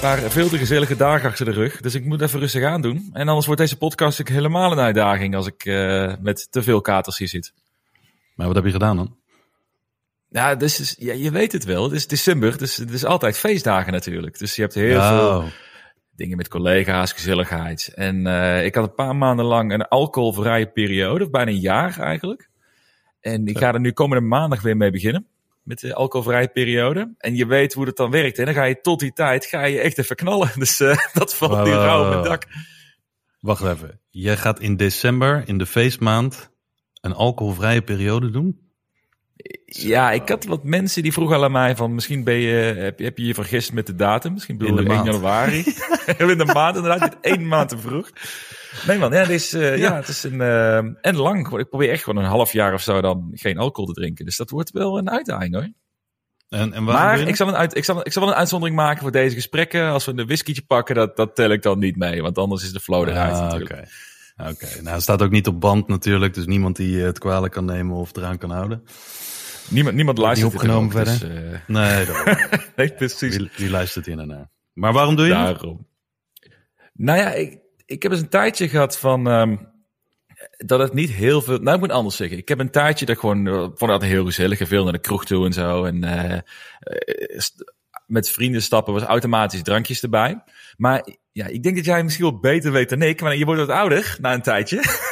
paar veel te gezellige dagen achter de rug. Dus ik moet even rustig aan doen. En anders wordt deze podcast ook helemaal een uitdaging als ik uh, met te veel katers hier zit. Maar wat heb je gedaan dan? Ja, dus, ja je weet het wel. Het is december, dus het is altijd feestdagen natuurlijk. Dus je hebt heel oh. veel dingen met collega's, gezelligheid. En uh, ik had een paar maanden lang een alcoholvrije periode, bijna een jaar eigenlijk. En ik ga er nu komende maandag weer mee beginnen met de alcoholvrije periode. En je weet hoe het dan werkt. En dan ga je tot die tijd ga je echt even knallen. Dus uh, dat valt wow, nu rauw op het dak. Wacht even. Jij gaat in december, in de feestmaand, een alcoholvrije periode doen? Ja, ik had wat mensen die vroegen aan mij van misschien ben je, heb, heb je je vergist met de datum. Misschien bedoel je 1 januari. in de maand inderdaad, één maand te vroeg. Nee man, ja, het is, uh, ja. het is een, uh, en lang. Ik probeer echt gewoon een half jaar of zo dan geen alcohol te drinken. Dus dat wordt wel een uitdaging hoor. En, en maar ik zal, een uit, ik, zal, ik zal wel een uitzondering maken voor deze gesprekken. Als we een whiskytje pakken, dat, dat tel ik dan niet mee. Want anders is de flow eruit ah, natuurlijk. Oké, nou het staat ook niet op band natuurlijk. Dus niemand die het kwalijk kan nemen of eraan kan houden. Niemand, niemand luistert niet opgenomen verder. Dus, uh... Nee, nee, precies. Die, die luistert hier naar. Maar waarom doe je Daarom. Nou ja, ik, ik heb eens een tijdje gehad van um, dat het niet heel veel. Nou, ik moet anders zeggen. Ik heb een tijdje dat gewoon uh, vond dat heel gezellig, veel naar de kroeg toe en zo en uh, met vrienden stappen was automatisch drankjes erbij. Maar ja, ik denk dat jij misschien wel beter weet dan ik, maar je wordt wat ouder na een tijdje.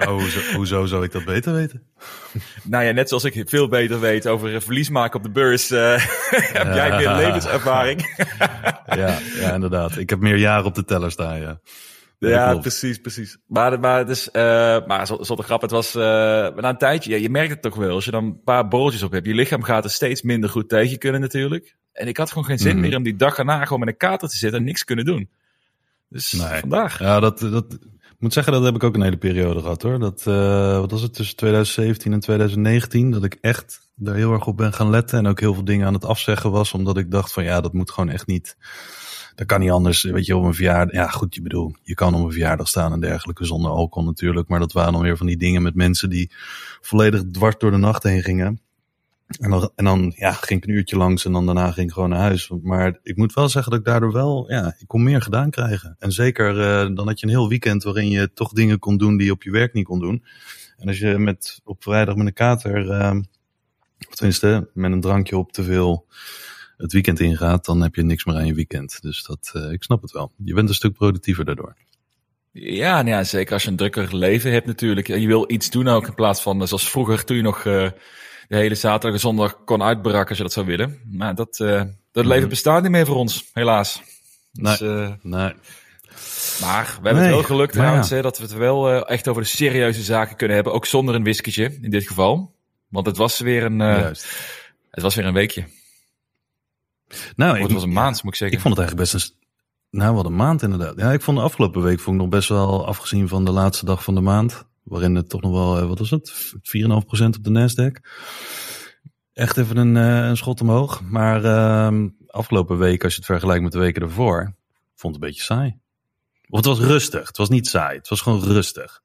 Oh, hoezo, hoezo zou ik dat beter weten? Nou ja, net zoals ik veel beter weet over verlies maken op de beurs, uh, heb jij meer levenservaring. ja, ja, inderdaad. Ik heb meer jaren op de teller staan, ja. Ja, precies, precies. Maar, maar, het is, uh, maar zonder grap, het was uh, na een tijdje, ja, je merkt het toch wel, als je dan een paar borreltjes op hebt, je lichaam gaat er steeds minder goed tegen kunnen natuurlijk. En ik had gewoon geen zin mm meer om die dag erna gewoon met een kater te zitten en niks kunnen doen. Dus nee. vandaag. Ja, dat, dat, ik moet zeggen, dat heb ik ook een hele periode gehad hoor. Dat, uh, wat was het, tussen 2017 en 2019, dat ik echt daar heel erg op ben gaan letten. En ook heel veel dingen aan het afzeggen was, omdat ik dacht van ja, dat moet gewoon echt niet. Dat kan niet anders. Weet je, op een verjaardag. Ja, goed, je bedoel, je kan op een verjaardag staan en dergelijke zonder alcohol natuurlijk. Maar dat waren dan weer van die dingen met mensen die volledig dwars door de nacht heen gingen. En dan, en dan ja, ging ik een uurtje langs en dan daarna ging ik gewoon naar huis. Maar ik moet wel zeggen dat ik daardoor wel, ja, ik kon meer gedaan krijgen. En zeker uh, dan had je een heel weekend waarin je toch dingen kon doen die je op je werk niet kon doen. En als je met, op vrijdag met een kater, uh, of tenminste met een drankje op te veel het weekend ingaat, dan heb je niks meer aan je weekend. Dus dat, uh, ik snap het wel. Je bent een stuk productiever daardoor. Ja, nou ja, zeker als je een drukker leven hebt natuurlijk. Je wil iets doen ook in plaats van zoals vroeger toen je nog de hele zaterdag en zondag kon uitbraken als je dat zou willen. Maar dat, uh, dat leven bestaat niet meer voor ons, helaas. Dus, nee, uh, nee. Maar we hebben het wel gelukt trouwens, ja. hè, dat we het wel uh, echt over de serieuze zaken kunnen hebben. Ook zonder een whisketje in dit geval. Want het was weer een, het was weer een weekje. Nou, het was een maand, moet ik zeggen. Ik vond het eigenlijk best een, nou wat een maand inderdaad. Ja, ik vond de afgelopen week vond ik nog best wel, afgezien van de laatste dag van de maand, waarin het toch nog wel, eh, wat was het, 4,5% op de Nasdaq. Echt even een, eh, een schot omhoog. Maar uh, afgelopen week, als je het vergelijkt met de weken ervoor, vond het een beetje saai. Of het was rustig. Het was niet saai. Het was gewoon rustig.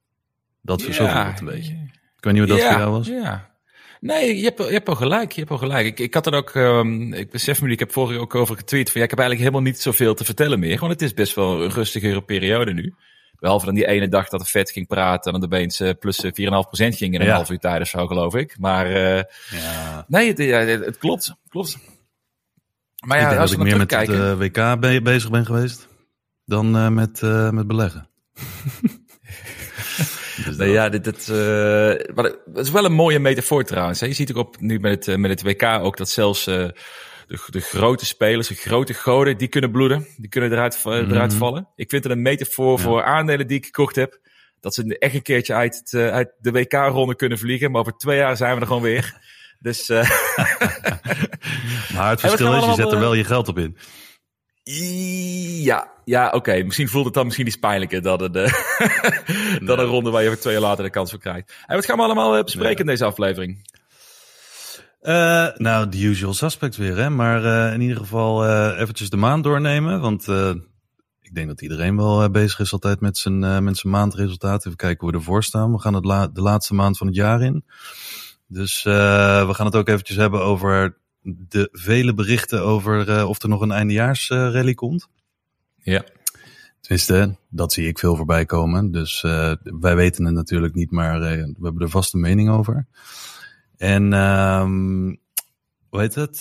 Dat ja, het een beetje. Ik weet niet hoe dat ja, voor jou was. Ja. Nee, je hebt, je hebt al gelijk. Je hebt al gelijk. Ik, ik had er ook, um, ik besef me, ik heb vorige ook over getweet van ja, ik heb eigenlijk helemaal niet zoveel te vertellen meer. Want het is best wel een rustigere periode nu. Behalve dan die ene dag dat de Fed ging praten en dan de Beens plus 4,5% ging in een half uur tijd of zo, geloof ik. Maar uh, ja. nee, het, klopt. klopt. Maar ja, als ik meer met het uh, WK be bezig ben geweest dan uh, met, met beleggen. dus nee, ja, dit, dit, het is wel een mooie metafoor trouwens. Hè? Je ziet ook op, nu met het, met het WK ook dat zelfs de, de grote spelers, de grote goden, die kunnen bloeden. Die kunnen eruit, mm eruit vallen. Ik vind het een metafoor ja. voor aandelen die ik gekocht heb. Dat ze echt een keertje uit, het, uh, uit de WK-ronde kunnen vliegen. Maar over twee jaar zijn we er gewoon weer. Dus, uh... maar het verschil is, je zet er wel je geld op in. Ja, ja oké. Okay. Misschien voelt het dan misschien iets pijnlijker dan een, uh, ronde waar je over twee jaar later de kans voor krijgt. En wat gaan we allemaal bespreken in deze aflevering? Uh, nou, de usual suspect weer, hè. Maar uh, in ieder geval uh, eventjes de maand doornemen. Want ik denk dat iedereen wel bezig is altijd met zijn, met zijn maandresultaten. Even kijken hoe we ervoor staan. We gaan het la de laatste maand van het jaar in. Dus we gaan het ook eventjes hebben over de vele berichten over of er nog een eindejaarsrally komt. Ja. Tenminste, dat zie ik veel voorbij komen. Dus wij weten het natuurlijk niet, maar we hebben er vast een mening over. En um, hoe heet het?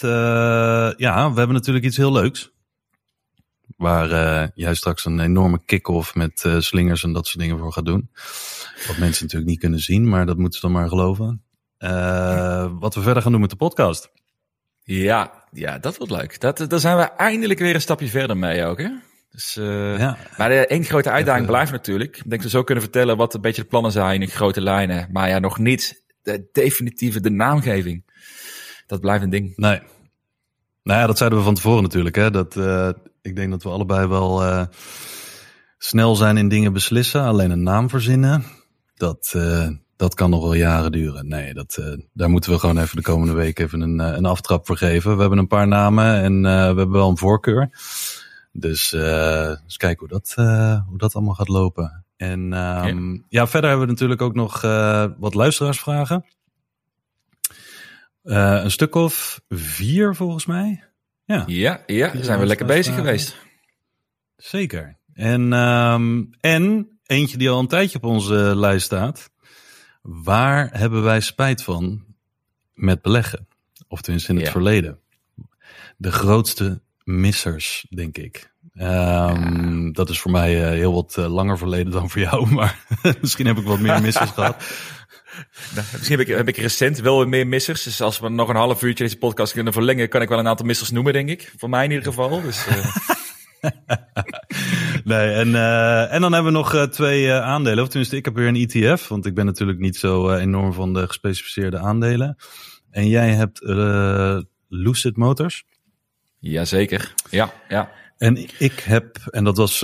ja, we hebben natuurlijk iets heel leuks. Waar uh, jij straks een enorme kick-off met uh, slingers en dat soort dingen voor gaat doen. Wat mensen natuurlijk niet kunnen zien, maar dat moeten ze dan maar geloven. Wat we verder gaan doen met de podcast. Ja, ja dat wordt leuk. Dat, daar zijn we eindelijk weer een stapje verder mee ook. Hè? Dus, ja. Maar de één grote uitdaging blijft natuurlijk. Ik denk dat we zo kunnen vertellen wat een beetje de plannen zijn in grote lijnen. Maar ja, nog niet de definitieve de naamgeving. Dat blijft een ding. Nee. Nou ja, dat zeiden we van tevoren natuurlijk. Hè? Dat, ik denk dat we allebei wel uh, snel zijn in dingen beslissen. Alleen een naam verzinnen, dat, uh, dat kan nog wel jaren duren. Nee, dat, daar moeten we gewoon even de komende week even een, een aftrap voor geven. We hebben een paar namen en we hebben wel een voorkeur. Dus eens kijken hoe dat, hoe dat allemaal gaat lopen. En um, ja. ja. verder hebben we natuurlijk ook nog wat luisteraarsvragen. een stuk of vier volgens mij. Ja, ja, ja daar zijn we lekker bezig geweest. Zeker. En, um, en eentje die al een tijdje op onze lijst staat. Waar hebben wij spijt van met beleggen? Of tenminste in het verleden. De grootste missers, denk ik. Um. Dat is voor mij uh, heel wat uh, langer verleden dan voor jou, maar misschien heb ik wat meer missers gehad. Nou, misschien heb ik, heb ik recent wel meer missers. Dus als we nog een half uurtje deze podcast kunnen verlengen, kan ik wel een aantal missers noemen, denk ik. Voor mij in ieder geval. Dus, uh... nee, en, uh, en dan hebben we nog uh, twee aandelen. Of tenminste, ik heb weer een ETF, want ik ben natuurlijk niet zo enorm van de gespecificeerde aandelen. En jij hebt Lucid Motors. Jazeker, ja, ja. En ik heb, en dat was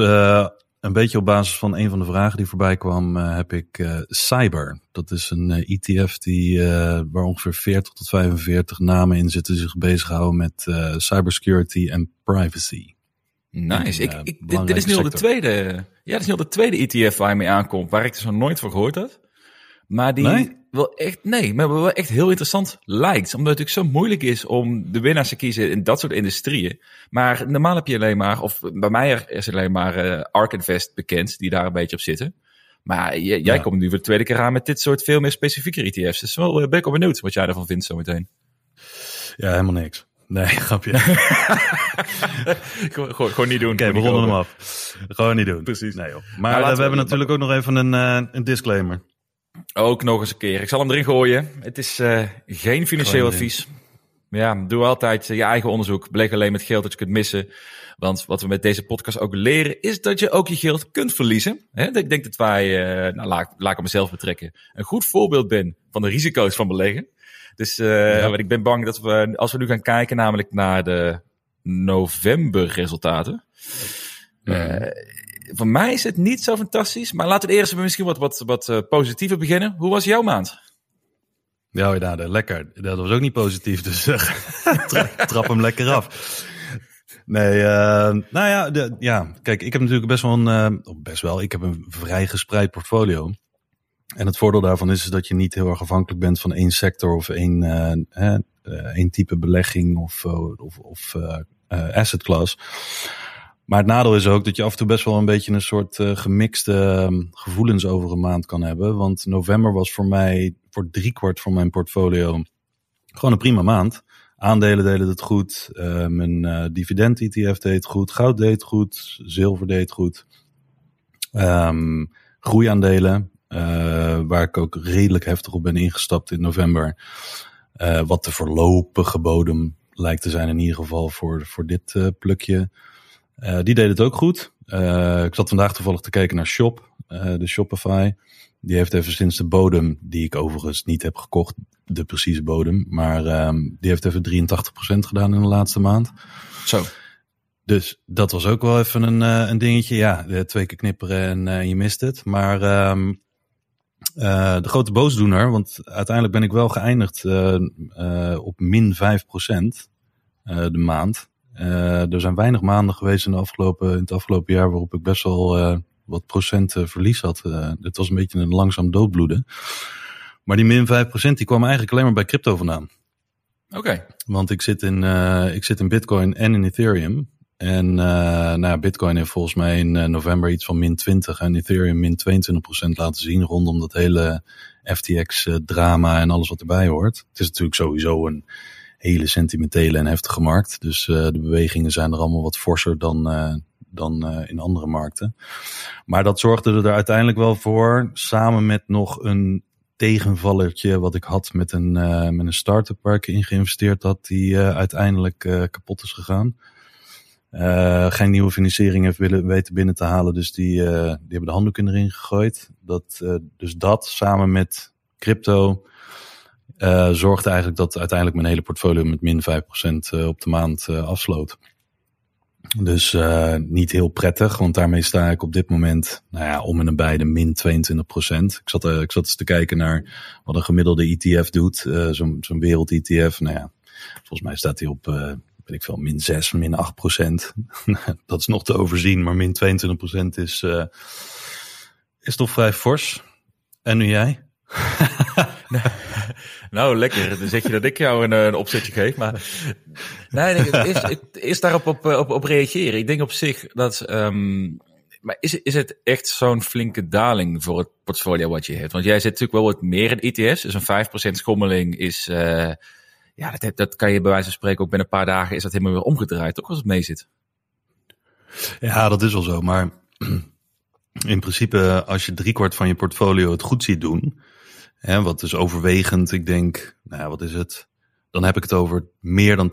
een beetje op basis van een van de vragen die voorbij kwam, uh, heb ik uh, Cyber. Dat is een eh, ETF die, waar ongeveer 40 tot 45 namen in zitten die zich bezighouden met cybersecurity en privacy. Nice. ik, ik, dit, dit, is nu al de tweede. Ja, dit is nu al de tweede ETF waar je mee aankomt, waar ik dus nog nooit van gehoord had. Maar die nee? wel echt, nee, maar wel echt heel interessant lijkt. Omdat het natuurlijk zo moeilijk is om de winnaars te kiezen in dat soort industrieën. Maar normaal heb je alleen maar, of bij mij is alleen maar uh, Ark Invest bekend, die daar een beetje op zitten. Maar jij, komt nu voor de tweede keer aan met dit soort veel meer specifieke ETF's. Dus wel, uh, ben ik al benieuwd wat jij ervan vindt zometeen. Ja, helemaal niks. Nee, grapje. gewoon, gewoon, niet doen. Oké, okay, we ronden hem af. Gewoon niet doen. Precies. Nee, joh. Maar, maar uh, we, hebben natuurlijk ook nog even een, uh, een disclaimer. Ook nog eens een keer. Ik zal hem erin gooien. Het is uh, geen financieel advies. Ja, doe altijd je eigen onderzoek. Beleg alleen met geld dat je kunt missen. Want wat we met deze podcast ook leren, is dat je ook je geld kunt verliezen. ik denk dat wij, uh, nou, laat, laat ik mezelf betrekken, een goed voorbeeld ben van de risico's van beleggen. Dus uh, ja. ik ben bang dat we, als we nu gaan kijken namelijk naar de november resultaten. Uh, voor mij is het niet zo fantastisch. Maar laten we eerst misschien wat, wat, wat uh, positiever beginnen. Hoe was jouw maand? Ja, ja lekker. Dat was ook niet positief, dus uh, trap hem lekker af. Nee, uh, nou ja, de, ja, kijk, ik heb natuurlijk best wel een, best wel, ik heb een vrij gespreid portfolio. En het voordeel daarvan is dat je niet heel erg afhankelijk bent van één sector of één, één type belegging of, of, of asset class. Maar het nadeel is ook dat je af en toe best wel een beetje een soort uh, gemixte uh, gevoelens over een maand kan hebben. Want november was voor mij, voor driekwart van mijn portfolio, gewoon een prima maand. Aandelen deden het goed, uh, mijn uh, dividend ETF deed goed, goud deed goed, zilver deed goed. Um, groeiaandelen, waar ik ook redelijk heftig op ben ingestapt in november. wat de voorlopige bodem lijkt te zijn in ieder geval voor, voor dit plukje. Uh, die deed het ook goed. Uh, ik zat vandaag toevallig te kijken naar Shop, uh, de Shopify. Die heeft even sinds de bodem, die ik overigens niet heb gekocht, de precieze bodem. Maar um, die heeft even 83% gedaan in de laatste maand. Zo. Dus dat was ook wel even een, een dingetje. Ja, twee keer knipperen en je mist het. Maar um, de grote boosdoener, want uiteindelijk ben ik wel geëindigd op min 5% de maand. Uh, er zijn weinig maanden geweest in, de afgelopen, in het afgelopen jaar waarop ik best wel uh, wat procenten verlies had. Dit was een beetje een langzaam doodbloeden. Maar die min 5% die kwam eigenlijk alleen maar bij crypto vandaan. Oké. Want ik zit, in, uh, ik zit in Bitcoin en in Ethereum. En uh, nou ja, Bitcoin heeft volgens mij in uh, november iets van min 20 en Ethereum min 22% laten zien rondom dat hele FTX-drama en alles wat erbij hoort. Het is natuurlijk sowieso een hele sentimentele en heftige markt. Dus de bewegingen zijn er allemaal wat forser dan, dan in andere markten. Maar dat zorgde er uiteindelijk wel voor, samen met nog een tegenvallertje wat ik had met een, uh, met een start-up waar ik in geïnvesteerd had, die uiteindelijk kapot is gegaan. geen nieuwe financiering heeft willen weten binnen te halen, dus die, die hebben de handdoek erin gegooid. Dat, dus dat samen met crypto zorgde eigenlijk dat uiteindelijk mijn hele portfolio met min 5% op de maand afsloot. Dus uh, niet heel prettig, want daarmee sta ik op dit moment nou ja, om en nabij de min 22 procent. Ik zat, uh, ik zat eens te kijken naar wat een gemiddelde ETF doet, uh, zo'n wereld-ETF. Nou ja, volgens mij staat hij op, weet ik veel, min 6, min 8 procent. dat is nog te overzien, maar min 22 procent is, is toch vrij fors. En nu jij? nou, lekker. Dan zeg je dat ik jou een, een opzetje geef. Maar nee, is, is daarop op, op, op reageren. Ik denk op zich dat. Um, maar is, is het echt zo'n flinke daling voor het portfolio wat je hebt? Want jij zit natuurlijk wel wat meer in ETS. Dus een 5% schommeling is. Uh, ja, dat, dat kan je bij wijze van spreken ook binnen een paar dagen is dat helemaal weer omgedraaid, toch als het mee zit. Ja, dat is wel zo. Maar in principe, als je driekwart van je portfolio het goed ziet doen, Hè, wat is overwegend, ik denk, nou ja, wat is het? Dan heb ik het over meer dan 80%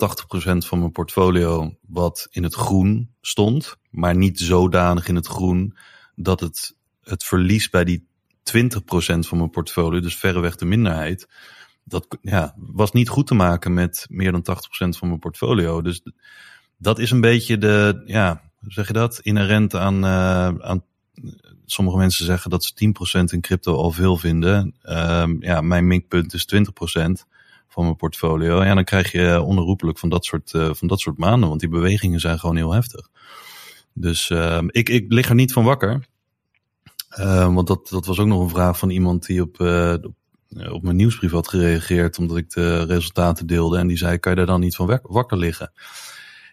van mijn portfolio wat in het groen stond, maar niet zodanig in het groen dat het, het verlies bij die 20% van mijn portfolio, dus verreweg de minderheid, dat ja, was niet goed te maken met meer dan 80% van mijn portfolio. Dus dat is een beetje de, ja, hoe zeg je dat? Inherent aan, uh, aan sommige mensen zeggen dat ze 10% in crypto al veel vinden. Um, ja, mijn minkpunt is 20% van mijn portfolio. Ja, dan krijg je onherroepelijk van dat soort, uh, van dat soort maanden, want die bewegingen zijn gewoon heel heftig. Dus uh, ik, ik lig er niet van wakker. Uh, want dat, dat was ook nog een vraag van iemand die op, uh, op mijn nieuwsbrief had gereageerd, omdat ik de resultaten deelde. En die zei: Kan je daar dan niet van wakker liggen?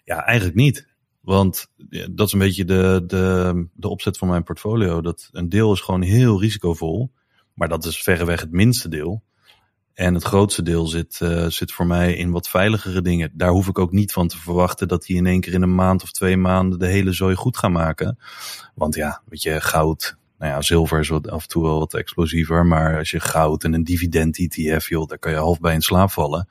Ja, eigenlijk niet. Want dat is een beetje de, de, de opzet van mijn portfolio. Dat een deel is gewoon heel risicovol. Maar dat is verreweg het minste deel. En het grootste deel zit, uh, zit voor mij in wat veiligere dingen. Daar hoef ik ook niet van te verwachten dat die in één keer in een maand of twee maanden de hele zooi goed gaan maken. Want ja, weet je, goud, nou ja, zilver is wat, af en toe wel wat explosiever. Maar als je goud en een dividend ETF, joh, daar kan je half bij in slaap vallen.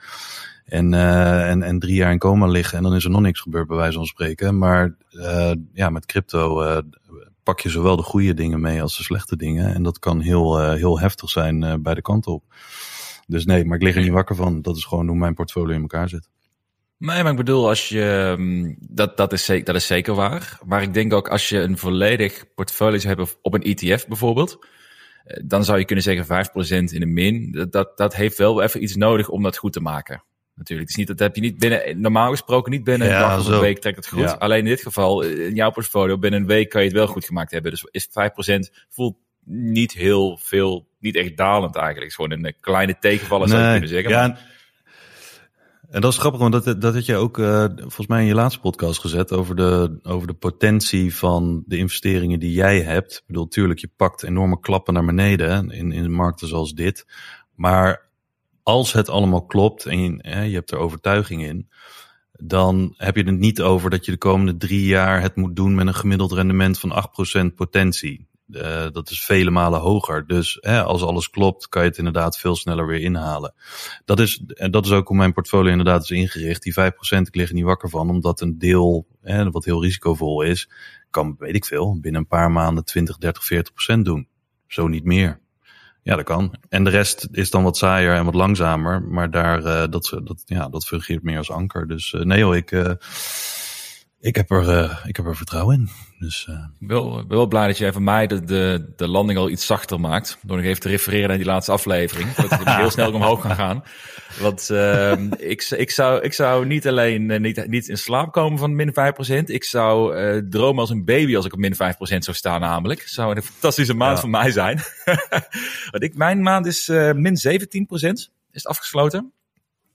En, uh, en, en drie jaar in coma liggen en dan is er nog niks gebeurd bij wijze van spreken. Maar uh, ja, met crypto uh, pak je zowel de goede dingen mee als de slechte dingen. En dat kan heel, heel heftig zijn bij de kant op. Dus nee, maar ik lig er niet wakker van. Dat is gewoon hoe mijn portfolio in elkaar zit. Nee, maar ik bedoel, als je, mm, dat, dat, is zeker, dat is zeker waar. Maar ik denk ook als je een volledig portfolio zou hebben op een ETF bijvoorbeeld, dan zou je kunnen zeggen 5% in de min. Dat, dat heeft wel even iets nodig om dat goed te maken. Natuurlijk, het is niet, dat heb je niet binnen, normaal gesproken niet binnen een dag of een week trekt het goed. Alleen in dit geval, in jouw portfolio, binnen een week kan je het wel goed gemaakt hebben. Dus is 5% voelt niet heel veel, niet echt dalend eigenlijk. Het is gewoon een kleine tegenvaller zou je kunnen zeggen. Ja, en dat is grappig, want dat, dat had je ook uh, volgens mij in je laatste podcast gezet over de, over de potentie van de investeringen die jij hebt. Ik bedoel, tuurlijk, je pakt enorme klappen naar beneden in, in markten zoals dit. Maar als het allemaal klopt en je, je hebt er overtuiging in, dan heb je het niet over dat je de komende drie jaar het moet doen met een gemiddeld rendement van 8% potentie. Uh, dat is vele malen hoger. Dus hè, als alles klopt, kan je het inderdaad veel sneller weer inhalen. Dat is, en dat is ook hoe mijn portfolio inderdaad is ingericht. Die 5% ik lig er niet wakker van, omdat een deel, hè, wat heel risicovol is, kan, weet ik veel, binnen een paar maanden 20, 30, 40% doen. Zo niet meer. Ja, dat kan. En de rest is dan wat saaier en wat langzamer. Maar daar, uh, dat, dat, ja, dat fungeert meer als anker. Dus uh, nee joh, ik, uh, ik, heb er, ik heb er vertrouwen in. Dus, uh... Ik ben wel blij dat jij van mij de, de, de landing al iets zachter maakt. Door nog even te refereren naar die laatste aflevering. Dat ik heel snel omhoog kan gaan. Want uh, ik, ik, zou, ik zou niet alleen uh, niet, niet in slaap komen van min 5%. Ik zou uh, dromen als een baby als ik op min 5% zou staan namelijk. Zou een fantastische maand ja. voor mij zijn. Want ik, mijn maand is min 17% is afgesloten.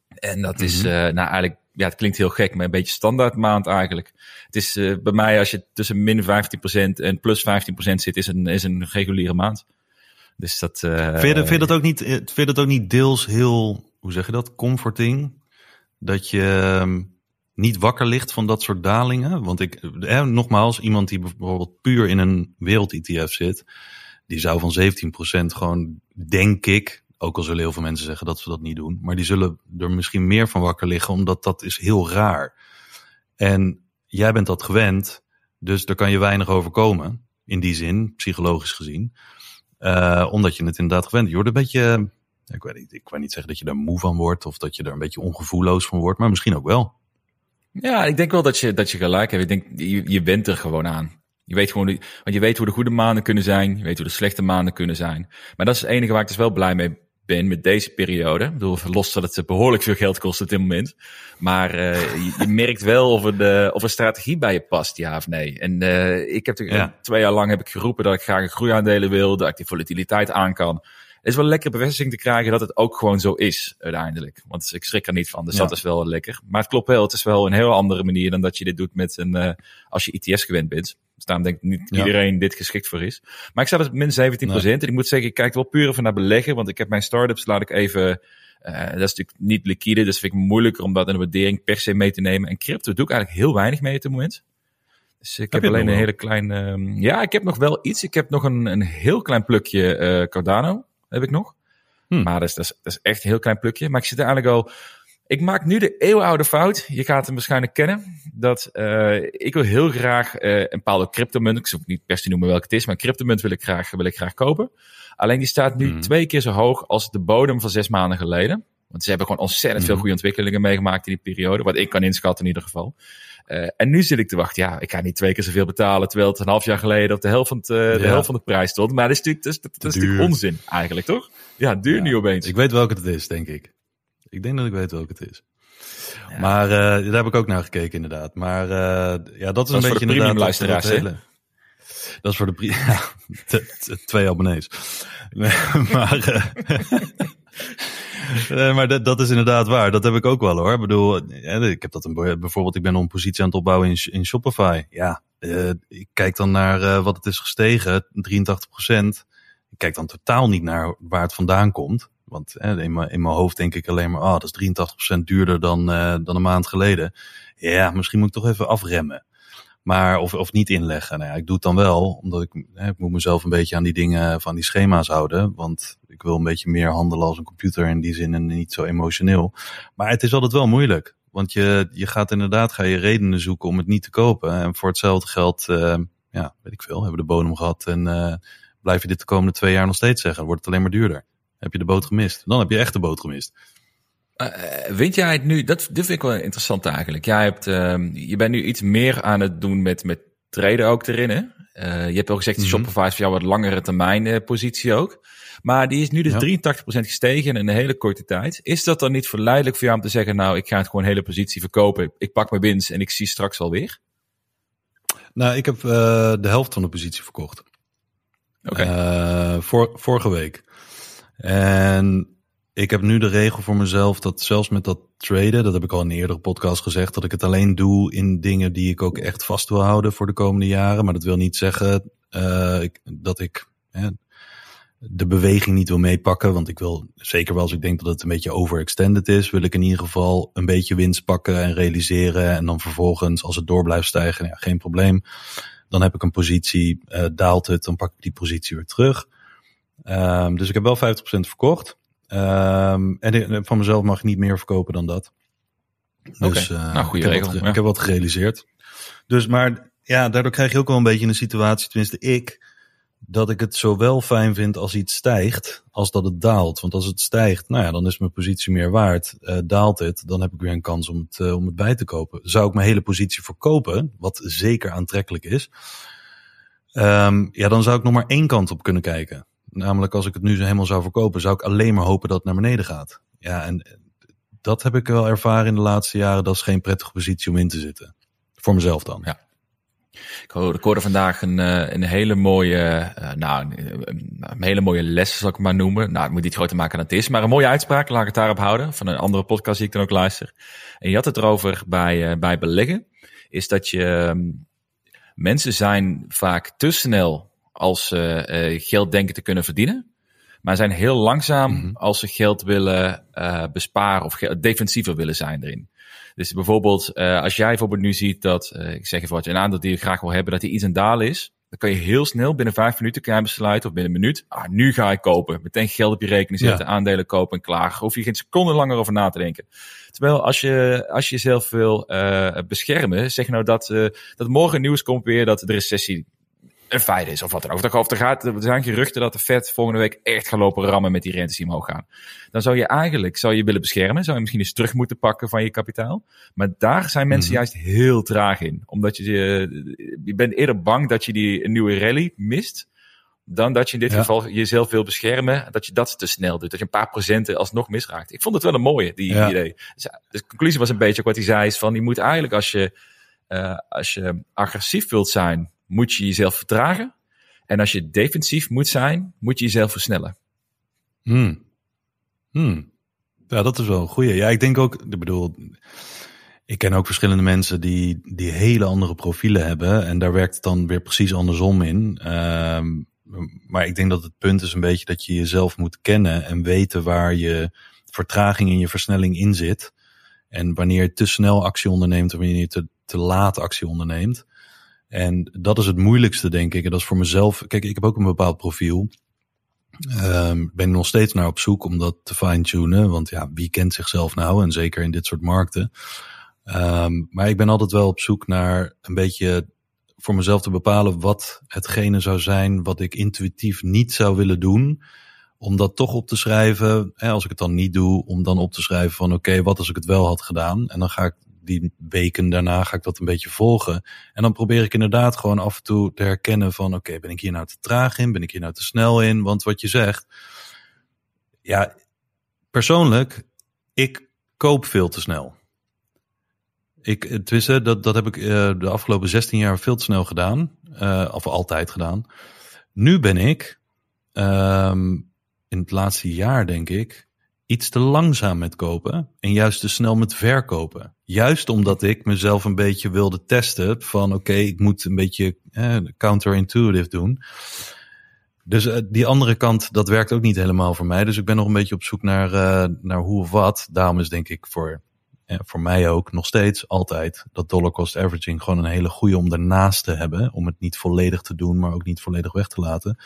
En dat is, uh, nou eigenlijk, ja, het klinkt heel gek, maar een beetje standaard maand eigenlijk. Het is uh, bij mij, als je tussen min 15% en plus 15% zit, is een, is een reguliere maand. Dus dat. Uh, vind, je, vind, dat ook niet, vind je dat ook niet deels heel, hoe zeg je dat, comforting? Dat je um, niet wakker ligt van dat soort dalingen? Want ik, eh, nogmaals, iemand die bijvoorbeeld puur in een wereld-ETF zit, die zou van 17% gewoon, denk ik, ook al zullen heel veel mensen zeggen dat ze dat niet doen, maar die zullen er misschien meer van wakker liggen, omdat dat is heel raar. En jij bent dat gewend, dus daar kan je weinig overkomen, in die zin, psychologisch gezien. Uh, omdat je het inderdaad gewend Je wordt een beetje, ik weet, niet, ik weet niet zeggen dat je daar moe van wordt of dat je er een beetje ongevoelloos van wordt, maar misschien ook wel. Ja, ik denk wel dat je, dat je gelijk hebt. Ik denk, je, je bent er gewoon aan. Je weet gewoon, want je weet hoe de goede maanden kunnen zijn. Je weet hoe de slechte maanden kunnen zijn. Maar dat is het enige waar ik dus wel blij mee ben met deze periode. Ik bedoel, los dat het behoorlijk veel geld kost op dit moment. Maar uh, je, je, merkt wel of, er de, of een strategie bij je past, ja of nee. En uh, ik heb ja. twee jaar lang heb ik geroepen dat ik graag een groeiaandelen wil, dat ik die volatiliteit aan kan. Het is wel lekker bevestiging te krijgen dat het ook gewoon zo is, uiteindelijk. Want ik schrik er niet van, dus ja. dat is wel lekker. Maar het klopt wel, het is wel een heel andere manier dan dat je dit doet met een, uh, als je ETS gewend bent. Dus daarom denk ik niet ja. iedereen dit geschikt voor is. Maar ik sta dus min 17 nee. En ik moet zeggen, ik kijk wel puur even naar beleggen. Want ik heb mijn startups, laat ik even... Uh, dat is natuurlijk niet liquide, dus vind ik moeilijker om dat in de waardering per se mee te nemen. En crypto doe ik eigenlijk heel weinig mee op dit moment. Dus ik heb, heb alleen een hele klein... Uh, ja, ik heb nog wel iets. Ik heb nog een, een heel klein plukje uh, Cardano, heb ik nog. Hmm. Maar dat is, dat, is, dat is echt een heel klein plukje. Maar ik zit eigenlijk al ik maak nu de eeuwenoude fout. Je gaat hem waarschijnlijk kennen. Dat uh, ik wil heel graag uh, een bepaalde cryptomunt. Ik zou niet per se noemen welke het is, maar een cryptomunt wil ik graag, wil ik graag kopen. Alleen die staat nu mm. twee keer zo hoog als de bodem van zes maanden geleden. Want ze hebben gewoon ontzettend veel goede ontwikkelingen meegemaakt in die periode. Wat ik kan inschatten in ieder geval. Uh, en nu zit ik te wachten. Ja, ik ga niet twee keer zoveel betalen. Terwijl het een half jaar geleden op de helft van, het, uh, ja. de, helft van de prijs stond. Maar dat is natuurlijk, dat is, dat is natuurlijk onzin eigenlijk, toch? Ja, duur ja. nu opeens. Ik weet welke het is, denk ik. Ik denk dat ik weet welke het is. Ja. Maar uh, daar heb ik ook naar gekeken inderdaad. Maar ja, dat is dat een beetje de premium luisteraars. Hele... Dat is voor de ja, twee abonnees. maar maar dat, dat is inderdaad waar. Dat heb ik ook wel hoor. Ik bedoel, ik heb dat een, bijvoorbeeld, ik ben een positie aan het opbouwen in, in Shopify. Ja, ik kijk dan naar wat het is gestegen, 83% Ik kijk dan totaal niet naar waar het vandaan komt. Want in, mijn, in mijn hoofd denk ik alleen maar, ah, oh, dat is 83% duurder dan, dan een maand geleden. Ja, misschien moet ik toch even afremmen. Maar, of, of niet inleggen. Nou ja, ik doe het dan wel, omdat ik, ik moet mezelf een beetje aan die dingen, van die schema's houden. Want ik wil een beetje meer handelen als een computer in die zin en niet zo emotioneel. Maar het is altijd wel moeilijk. Want je, je gaat inderdaad, ga je redenen zoeken om het niet te kopen. En voor hetzelfde geld, uh, ja, weet ik veel, hebben we de bodem gehad en uh, blijf je dit de komende twee jaar nog steeds zeggen. Wordt het alleen maar duurder heb je de boot gemist. Dan heb je echt de boot gemist. Uh, weet jij het nu? Dat, dit vind ik wel interessant eigenlijk. Jij hebt, uh, je bent nu iets meer aan het doen met, met traden ook erin. Hè? Uh, je hebt al gezegd, mm -hmm. Shopify is voor jou wat langere termijn uh, positie ook. Maar die is nu dus ja. 83% gestegen in een hele korte tijd. Is dat dan niet verleidelijk voor jou om te zeggen, nou, ik ga het gewoon hele positie verkopen. Ik pak mijn winst en ik zie straks alweer? Nou, ik heb de helft van de positie verkocht. Oké. Okay. Vor, vorige week. En ik heb nu de regel voor mezelf dat zelfs met dat traden, dat heb ik al in een eerdere podcast gezegd, dat ik het alleen doe in dingen die ik ook echt vast wil houden voor de komende jaren. Maar dat wil niet zeggen uh, dat ik hè, de beweging niet wil meepakken. Want ik wil, zeker wel als ik denk dat het een beetje overextended is, wil ik in ieder geval een beetje winst pakken en realiseren. En dan vervolgens, als het door blijft stijgen, ja, geen probleem. Dan heb ik een positie, uh, daalt het, dan pak ik die positie weer terug. Um, dus ik heb wel 50% verkocht. Um, en van mezelf mag ik niet meer verkopen dan dat. Dus okay. uh, nou, goede ik, regel, heb wat, ja. ik heb wat gerealiseerd. Dus maar ja, daardoor krijg je ook wel een beetje een situatie, tenminste ik, dat ik het zowel fijn vind als iets stijgt, als dat het daalt. Want als het stijgt, nou ja, dan is mijn positie meer waard. Uh, daalt het, dan heb ik weer een kans om het, uh, om het bij te kopen. Zou ik mijn hele positie verkopen, wat zeker aantrekkelijk is, um, ja, dan zou ik nog maar één kant op kunnen kijken. Namelijk als ik het nu helemaal zou verkopen, zou ik alleen maar hopen dat het naar beneden gaat. Ja, en dat heb ik wel ervaren in de laatste jaren. Dat is geen prettige positie om in te zitten. Voor mezelf dan. Ja. Ik hoorde vandaag een, eh, een hele mooie, uh, nou, een, hele mooie les, zal ik maar noemen. Nou, ik moet niet groter maken dan het is, maar een mooie uitspraak, laat ik het daarop houden, van een andere podcast die ik dan ook luister. En je had het erover bij, uh, bij beleggen, is dat je, um, mensen zijn vaak te snel als ze geld denken te kunnen verdienen, maar zijn heel langzaam mm -hmm. als ze geld willen besparen of defensiever willen zijn erin. Dus bijvoorbeeld, uh, als jij bijvoorbeeld nu ziet dat, ik zeg even wat, een aandeel die je graag wil hebben, dat die iets een dalen is, dan kan je heel snel binnen vijf minuten kan je besluiten, of binnen een minuut, ah, nu ga ik kopen. Meteen geld op je rekening zetten, ja. aandelen kopen en klaar. Hoef je geen seconde langer over na te denken. Terwijl als je, als je jezelf wil uh, beschermen, zeg nou dat, uh, dat morgen nieuws komt weer dat de recessie een feit is of wat dan ook. Of er, gaat, er zijn geruchten dat de Fed volgende week echt gaat lopen rammen met die rentes die omhoog gaan. Dan zou je eigenlijk zou je willen beschermen. Zou je misschien eens terug moeten pakken van je kapitaal. Maar daar zijn mensen mm -hmm. juist heel traag in. Omdat je, je bent eerder bang dat je die nieuwe rally mist. Dan dat je in dit ja. geval jezelf wil beschermen. Dat je dat te snel doet. Dat je een paar procenten alsnog misraakt. Ik vond het wel een mooie, die ja. idee. Dus de conclusie was een beetje wat hij zei. Is van, je moet eigenlijk als je, uh, als je agressief wilt zijn moet je jezelf vertragen. En als je defensief moet zijn, moet je jezelf versnellen. Hmm. Hmm. Ja, dat is wel een goeie. Ja, ik denk ook, ik bedoel, ik ken ook verschillende mensen die, die hele andere profielen hebben. En daar werkt het dan weer precies andersom in. Um, maar ik denk dat het punt is een beetje dat je jezelf moet kennen en weten waar je vertraging in je versnelling in zit. En wanneer je te snel actie onderneemt of wanneer je te, te laat actie onderneemt. En dat is het moeilijkste, denk ik. En dat is voor mezelf. Kijk, ik heb ook een bepaald profiel. Um, ben nog steeds naar op zoek om dat te fine-tunen. Want ja, wie kent zichzelf nou? En zeker in dit soort markten. Um, maar ik ben altijd wel op zoek naar een beetje voor mezelf te bepalen wat hetgene zou zijn wat ik intuïtief niet zou willen doen. Om dat toch op te schrijven. Hè, als ik het dan niet doe, om dan op te schrijven van oké, wat als ik het wel had gedaan? En dan ga ik die weken daarna ga ik dat een beetje volgen. En dan probeer ik inderdaad gewoon af en toe te herkennen van oké, ben ik hier nou te traag in? Ben ik hier nou te snel in? Want wat je zegt, ja, persoonlijk, ik koop veel te snel. Ik, tenminste, dat, dat heb ik uh, de afgelopen 16 jaar veel te snel gedaan. Uh, of altijd gedaan. Nu ben ik, um, in het laatste jaar denk ik, iets te langzaam met kopen en juist te snel met verkopen. Juist omdat ik mezelf een beetje wilde testen van oké, ik moet een beetje eh, counterintuitive doen. Dus uh, die andere kant, dat werkt ook niet helemaal voor mij. Dus ik ben nog een beetje op zoek naar, uh, naar hoe of wat. Daarom is denk ik voor, uh, voor mij ook nog steeds altijd dat dollar cost averaging gewoon een hele goede om daarnaast te hebben. Om het niet volledig te doen, maar ook niet volledig weg te laten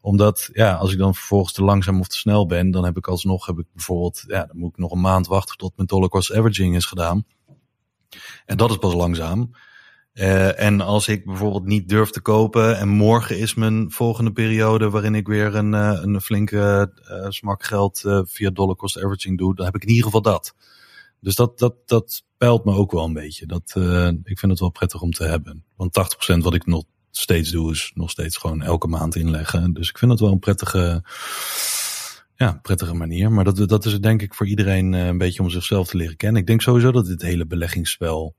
omdat, ja, als ik dan vervolgens te langzaam of te snel ben, dan heb ik alsnog, heb ik bijvoorbeeld, ja, dan moet ik nog een maand wachten tot mijn dollar cost averaging is gedaan. En dat is pas langzaam. Uh, en als ik bijvoorbeeld niet durf te kopen en morgen is mijn volgende periode waarin ik weer een, uh, een flinke uh, smak geld via dollar cost averaging doe, dan heb ik in ieder geval dat. Dus dat, dat, dat peilt me ook wel een beetje. Dat, ik vind het wel prettig om te hebben. Want 80% wat ik nog steeds doe, is nog steeds gewoon elke maand inleggen. Dus ik vind het wel een prettige, ja, prettige manier. Maar dat, dat is denk ik voor iedereen een beetje om zichzelf te leren kennen. Ik denk sowieso dat dit hele beleggingsspel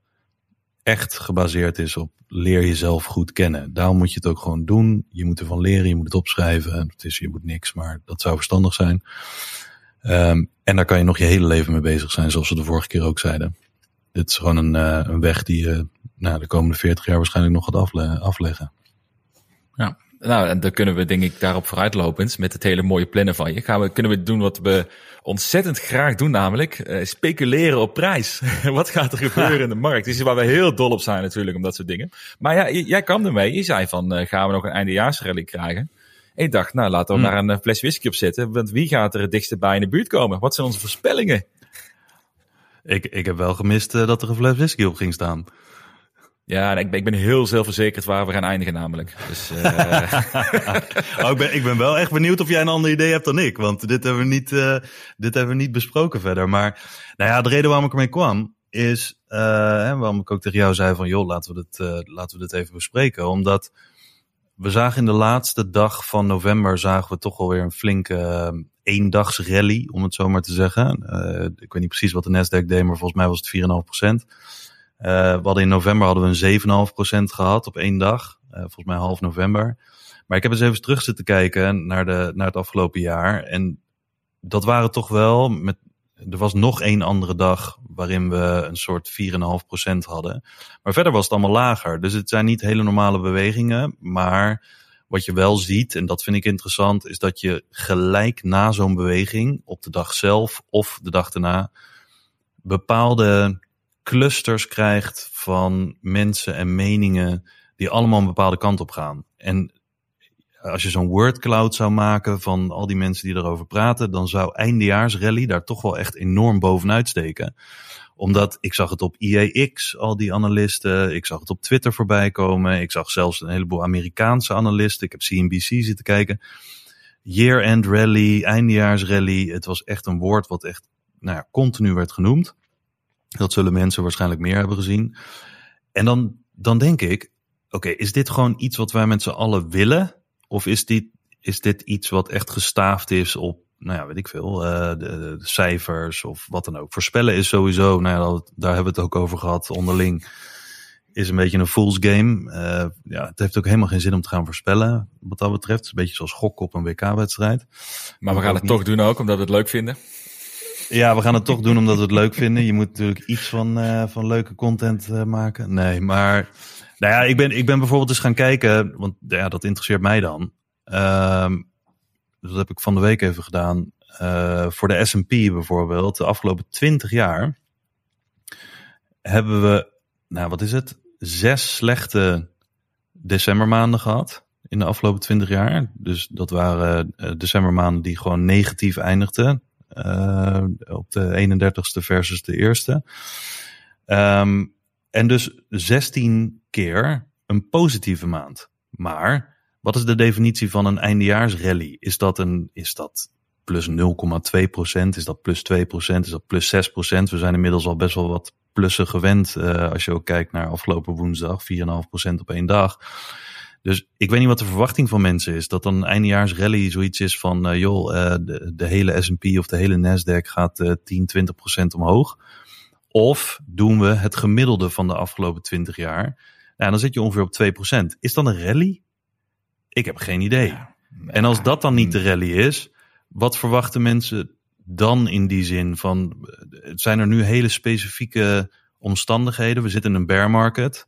echt gebaseerd is op leer jezelf goed kennen. Daarom moet je het ook gewoon doen. Je moet ervan leren, je moet het opschrijven. Het is, je moet niks, maar dat zou verstandig zijn. Um, en daar kan je nog je hele leven mee bezig zijn, zoals we de vorige keer ook zeiden. Dit is gewoon een, uh, een weg die je nou, de komende 40 jaar waarschijnlijk nog gaat afle afleggen. Ja, nou, en dan kunnen we denk ik daarop vooruitlopend met het hele mooie plannen van je. Gaan we, kunnen we doen wat we ontzettend graag doen, namelijk uh, speculeren op prijs. wat gaat er gebeuren in de markt? Dit is waar we heel dol op zijn natuurlijk, om dat soort dingen. Maar ja, jij kwam ermee. Je zei van, uh, gaan we nog een eindejaarsrally krijgen? En ik dacht, nou, laten we hmm. daar een fles whisky op zetten. Want wie gaat er het dichtst bij in de buurt komen? Wat zijn onze voorspellingen? Ik, ik heb wel gemist uh, dat er een fles whisky op ging staan. Ja, ik ben, ik ben heel zelfverzekerd waar we gaan eindigen namelijk. Dus, uh... oh, ik, ben, ik ben wel echt benieuwd of jij een ander idee hebt dan ik. Want dit hebben we niet, uh, dit hebben we niet besproken verder. Maar nou ja, de reden waarom ik ermee kwam is, uh, waarom ik ook tegen jou zei van joh, laten we dit, laten we even bespreken. Omdat we zagen in de laatste dag van november zagen we toch alweer een flinke eendags rally, om het zo maar te zeggen. ik weet niet precies wat de Nasdaq deed, maar volgens mij was het 4,5 procent. We hadden in november hadden we een 7,5% gehad op één dag. volgens mij half november. Maar ik heb eens even terug zitten kijken naar, de, naar het afgelopen jaar. En dat waren toch wel met er was nog één andere dag waarin we een soort 4,5% hadden. Maar verder was het allemaal lager. Dus het zijn niet hele normale bewegingen. Maar wat je wel ziet, en dat vind ik interessant, is dat je gelijk na zo'n beweging, op de dag zelf of de dag daarna, bepaalde clusters krijgt van mensen en meningen die allemaal een bepaalde kant op gaan. En als je zo'n wordcloud zou maken van al die mensen die erover praten, dan zou eindejaarsrally daar toch wel echt enorm bovenuit steken. Omdat ik zag het op IEX, al die analisten. Ik zag het op Twitter voorbij komen. Ik zag zelfs een heleboel Amerikaanse analisten. Ik heb CNBC zitten kijken. Year-end rally, eindejaarsrally. Het was echt een woord wat echt nou ja, continu werd genoemd. Dat zullen mensen waarschijnlijk meer hebben gezien. En dan, dan denk ik, oké, is dit gewoon iets wat wij met z'n allen willen? Of is dit, is dit iets wat echt gestaafd is op, nou ja, weet ik veel, uh, de, de, cijfers of wat dan ook. Voorspellen is sowieso, nou ja, daar hebben we het ook over gehad onderling, is een beetje een fool's game. Uh, ja, het heeft ook helemaal geen zin om te gaan voorspellen, wat dat betreft. Het is een beetje zoals gokken op een WK-wedstrijd. Maar we gaan het toch doen ook, omdat we het leuk vinden. Ja, we gaan het toch doen omdat we het leuk vinden. Je moet natuurlijk iets van, uh, van leuke content uh, maken. Nee, maar nou ja, ik ben, ik ben bijvoorbeeld eens gaan kijken, want ja, dat interesseert mij dan. Um, dat heb ik van de week even gedaan. Uh, voor de S&P bijvoorbeeld, de afgelopen 20 jaar hebben we, nou wat is het, zes slechte decembermaanden gehad in de afgelopen 20 jaar. Dus dat waren decembermaanden die gewoon negatief eindigden. Uh, op de 31ste versus de eerste. Um, en dus 16 keer een positieve maand. Maar wat is de definitie van een eindejaarsrally? Is dat, een, is dat plus 0,2% Is dat plus 2% Is dat plus 6% We zijn inmiddels al best wel wat plussen gewend. Uh, als je ook kijkt naar afgelopen woensdag, 4,5% op één dag. Dus ik weet niet wat de verwachting van mensen is. Dat dan een eindejaarsrally zoiets is van, uh, joh, uh, de, de, hele S&P of de hele Nasdaq gaat 10, 20% omhoog. Of doen we het gemiddelde van de afgelopen 20 jaar? Nou, dan zit je ongeveer op 2%. Is dat een rally? Ik heb geen idee. en als dat dan niet de rally is, wat verwachten mensen dan in die zin van, zijn er nu hele specifieke omstandigheden? We zitten in een bear market.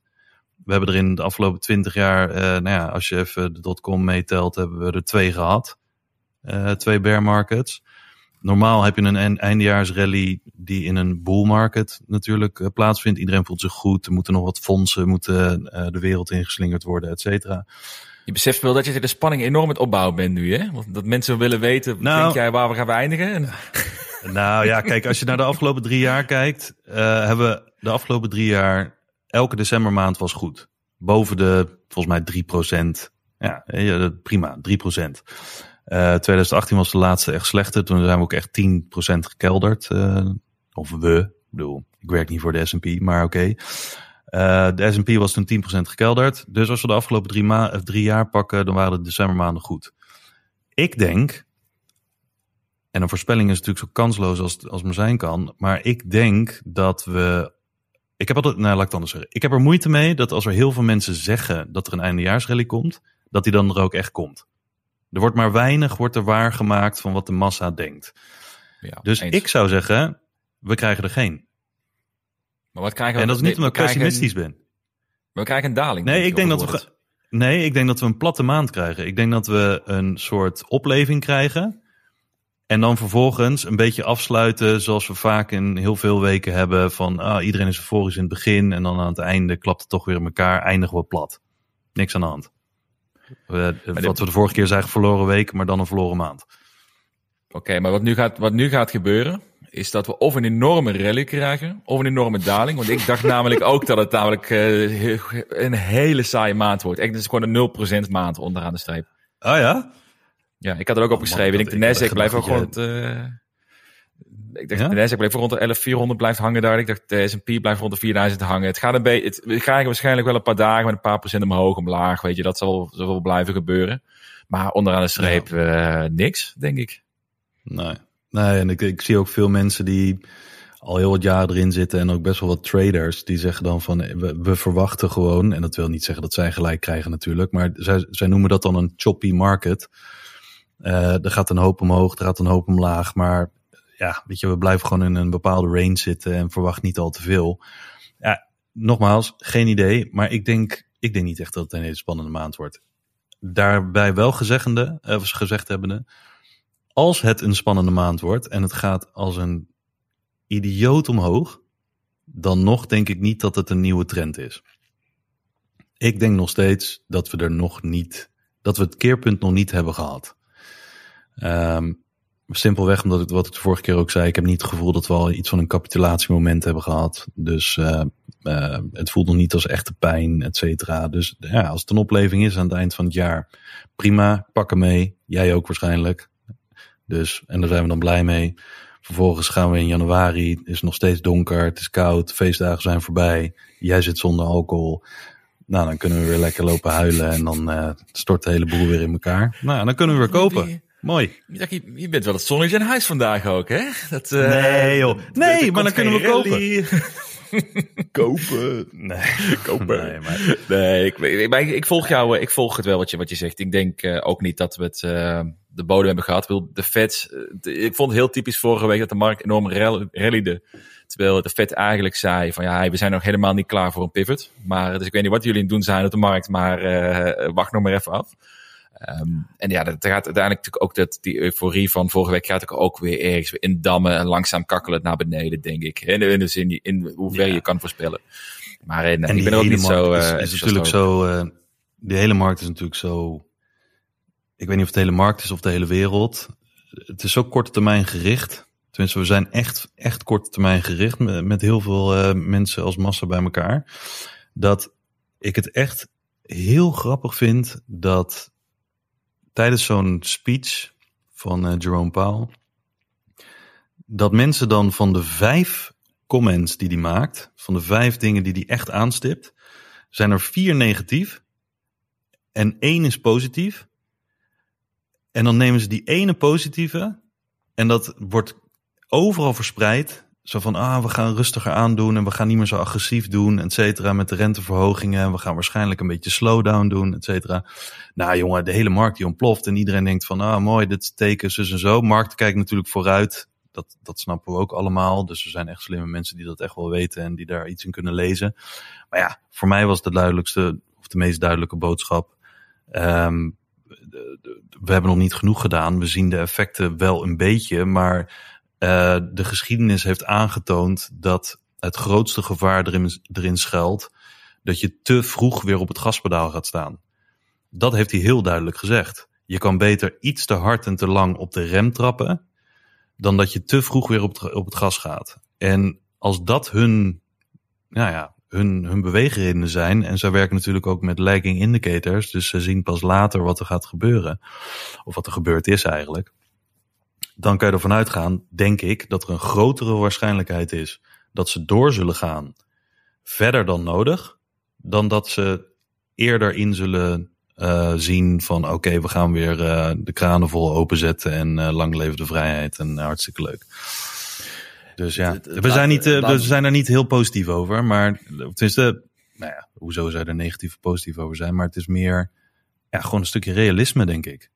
We hebben er in de afgelopen 20 jaar, uh, nou ja, als je even de dotcom meetelt, hebben we er twee gehad. Uh, twee bear markets. Normaal heb je een eindejaarsrally die in een bull market natuurlijk uh, plaatsvindt. Iedereen voelt zich goed. Er moeten nog wat fondsen, moeten de wereld ingeslingerd worden, et cetera. Je beseft wel dat je de spanning enorm met opbouwen bent nu, hè? Want dat mensen willen weten, nou, denk jij, waar we gaan eindigen? Nou ja, kijk, als je naar de afgelopen drie jaar kijkt, hebben we de afgelopen drie jaar, elke decembermaand was goed. Boven de, volgens mij, 3 procent. Ja, prima, 3 procent. Uh, eh, 2018 was de laatste echt slechte. Toen zijn we ook echt 10% gekelderd. Uh, of we. Ik bedoel, ik werk niet voor de S&P, maar oké. Eh, de S&P was toen 10% gekelderd. Dus als we de afgelopen drie, ma drie jaar pakken, dan waren de decembermaanden goed. Ik denk, en een voorspelling is natuurlijk zo kansloos als, als maar zijn kan. Maar ik denk dat we ik heb altijd, nou laat ik het anders zeggen. Ik heb er moeite mee dat als er heel veel mensen zeggen dat er een eindejaarsrally komt, dat die dan er ook echt komt. Er wordt maar weinig wordt er waargemaakt van wat de massa denkt. Ja, dus ik zou zeggen, we krijgen er geen. Maar wat krijgen we? En dat is niet omdat ik pessimistisch ben. we krijgen een daling. Nee, ik denk dat we. Nee, ik denk dat we een platte maand krijgen. Ik denk dat we een soort opleving krijgen. En dan vervolgens een beetje afsluiten zoals we vaak in heel veel weken hebben. Van ah, iedereen is euforisch in het begin en dan aan het einde klapt het toch weer in elkaar. Eindigen we plat. Niks aan de hand. Uh, wat we de vorige keer zagen, verloren week, maar dan een verloren maand. Oké, maar wat nu, gaat, wat nu gaat gebeuren, is dat we of een enorme rally krijgen, of een enorme daling. Want ik dacht namelijk ook dat het namelijk uh, een hele saaie maand wordt. Echt, het is gewoon een 0% maand onderaan de streep. Oh ja? Ja, ik had er ook oh, opgeschreven. ik denk, de Nasdaq blijft ook gewoon... Uh, ik dacht, ja? de Nasdaq blijft rond de 11.400 blijft hangen daar. Ik dacht, de S&P blijft rond de 4000 hangen. Het gaat een beetje, we krijgen waarschijnlijk wel een paar dagen met een paar procent omhoog, omlaag. Weet je, dat zal, zal wel blijven gebeuren. Maar onderaan de streep ja. uh, niks, denk ik. Nee. Nee, en ik, ik zie ook veel mensen die al heel wat jaren erin zitten en ook best wel wat traders die zeggen dan van we, we, verwachten gewoon, en dat wil niet zeggen dat zij gelijk krijgen natuurlijk, maar zij, zij noemen dat dan een choppy market. Uh, er gaat een hoop omhoog, er gaat een hoop omlaag, maar ja, weet je, we blijven gewoon in een bepaalde range zitten en verwacht niet al te veel. Ja, nogmaals, geen idee, maar ik denk, ik denk niet echt dat het een hele spannende maand wordt. Daarbij wel gezeggende, of gezegd hebbende, als het een spannende maand wordt en het gaat als een idioot omhoog, dan nog denk ik niet dat het een nieuwe trend is. Ik denk nog steeds dat we er nog niet, dat we het keerpunt nog niet hebben gehad. Um, simpelweg omdat ik, wat ik de vorige keer ook zei, ik heb niet het gevoel dat we al iets van een capitulatiemoment hebben gehad. Dus uh, uh, het voelt nog niet als echte pijn, et cetera. Dus ja, als het een opleving is aan het eind van het jaar, prima, pak hem mee. Jij ook waarschijnlijk. Dus, en daar zijn we dan blij mee. Vervolgens gaan we in januari, het is nog steeds donker, het is koud, feestdagen zijn voorbij. Jij zit zonder alcohol. Nou, dan kunnen we weer lekker lopen huilen en dan uh, stort de hele boel weer in elkaar. Nou, dan kunnen we weer kopen. Mooi. Je, je bent wel het zonnetje in huis vandaag ook, hè? Dat, uh, nee, joh. Nee, maar dan kunnen we kopen. kopen. Nee. Kopen. Nee, maar, nee ik, ik, ik, volg jou, ik volg het wel wat je, wat je zegt. Ik denk uh, ook niet dat we het, uh, de bodem hebben gehad. De Fed, ik vond het heel typisch vorige week dat de markt enorm rallyde. Terwijl de Fed eigenlijk zei van ja, we zijn nog helemaal niet klaar voor een pivot. Maar, dus ik weet niet wat jullie aan het doen zijn op de markt, maar wacht nog maar even af. Um, en ja, dat gaat uiteindelijk natuurlijk ook dat, die euforie van vorige week gaat ook, ook weer ergens weer indammen en langzaam kakkelen naar beneden, denk ik. In, in de zin, in hoever ja. je kan voorspellen. Maar in, en ik ben ook niet zo. Is, is natuurlijk zo. Uh, de hele markt is natuurlijk zo. Ik weet niet of het de hele markt is of de hele wereld. Het is zo korte termijn gericht. Tenminste, we zijn echt, echt korte termijn gericht met, met heel veel uh, mensen als massa bij elkaar. Dat ik het echt heel grappig vind dat tijdens zo'n speech van uh, Jerome Powell, dat mensen dan van de vijf comments die hij maakt, van de vijf dingen die hij echt aanstipt, zijn er vier negatief en één is positief. En dan nemen ze die ene positieve en dat wordt overal verspreid zo van, ah, we gaan rustiger aandoen en we gaan niet meer zo agressief doen, et cetera, met de renteverhogingen. We gaan waarschijnlijk een beetje slowdown doen, et cetera. Nou jongen, de hele markt die ontploft en iedereen denkt van, ah, mooi, dit teken, zus en zo. Markt kijkt natuurlijk vooruit. Dat, dat snappen we ook allemaal. Dus er zijn echt slimme mensen die dat echt wel weten en die daar iets in kunnen lezen. Maar ja, voor mij was de duidelijkste, of de meest duidelijke boodschap. Um, we hebben nog niet genoeg gedaan. We zien de effecten wel een beetje, maar uh, de geschiedenis heeft aangetoond dat het grootste gevaar erin, erin schuilt dat je te vroeg weer op het gaspedaal gaat staan. Dat heeft hij heel duidelijk gezegd. Je kan beter iets te hard en te lang op de rem trappen, dan dat je te vroeg weer op het, op het gas gaat. En als dat hun, nou ja, hun, hun beweegredenen zijn, en zij werken natuurlijk ook met lagging indicators, dus ze zien pas later wat er gaat gebeuren, of wat er gebeurd is eigenlijk dan kan je ervan uitgaan, denk ik, dat er een grotere waarschijnlijkheid is dat ze door zullen gaan verder dan nodig, dan dat ze eerder in zullen uh, zien van oké, okay, we gaan weer uh, de kranen vol openzetten en uh, lang leven de vrijheid en hartstikke leuk. Dus ja, we zijn, niet, we zijn er niet heel positief over, maar tenminste, nou ja, hoezo zou er negatief of positief over zijn, maar het is meer ja, gewoon een stukje realisme, denk ik.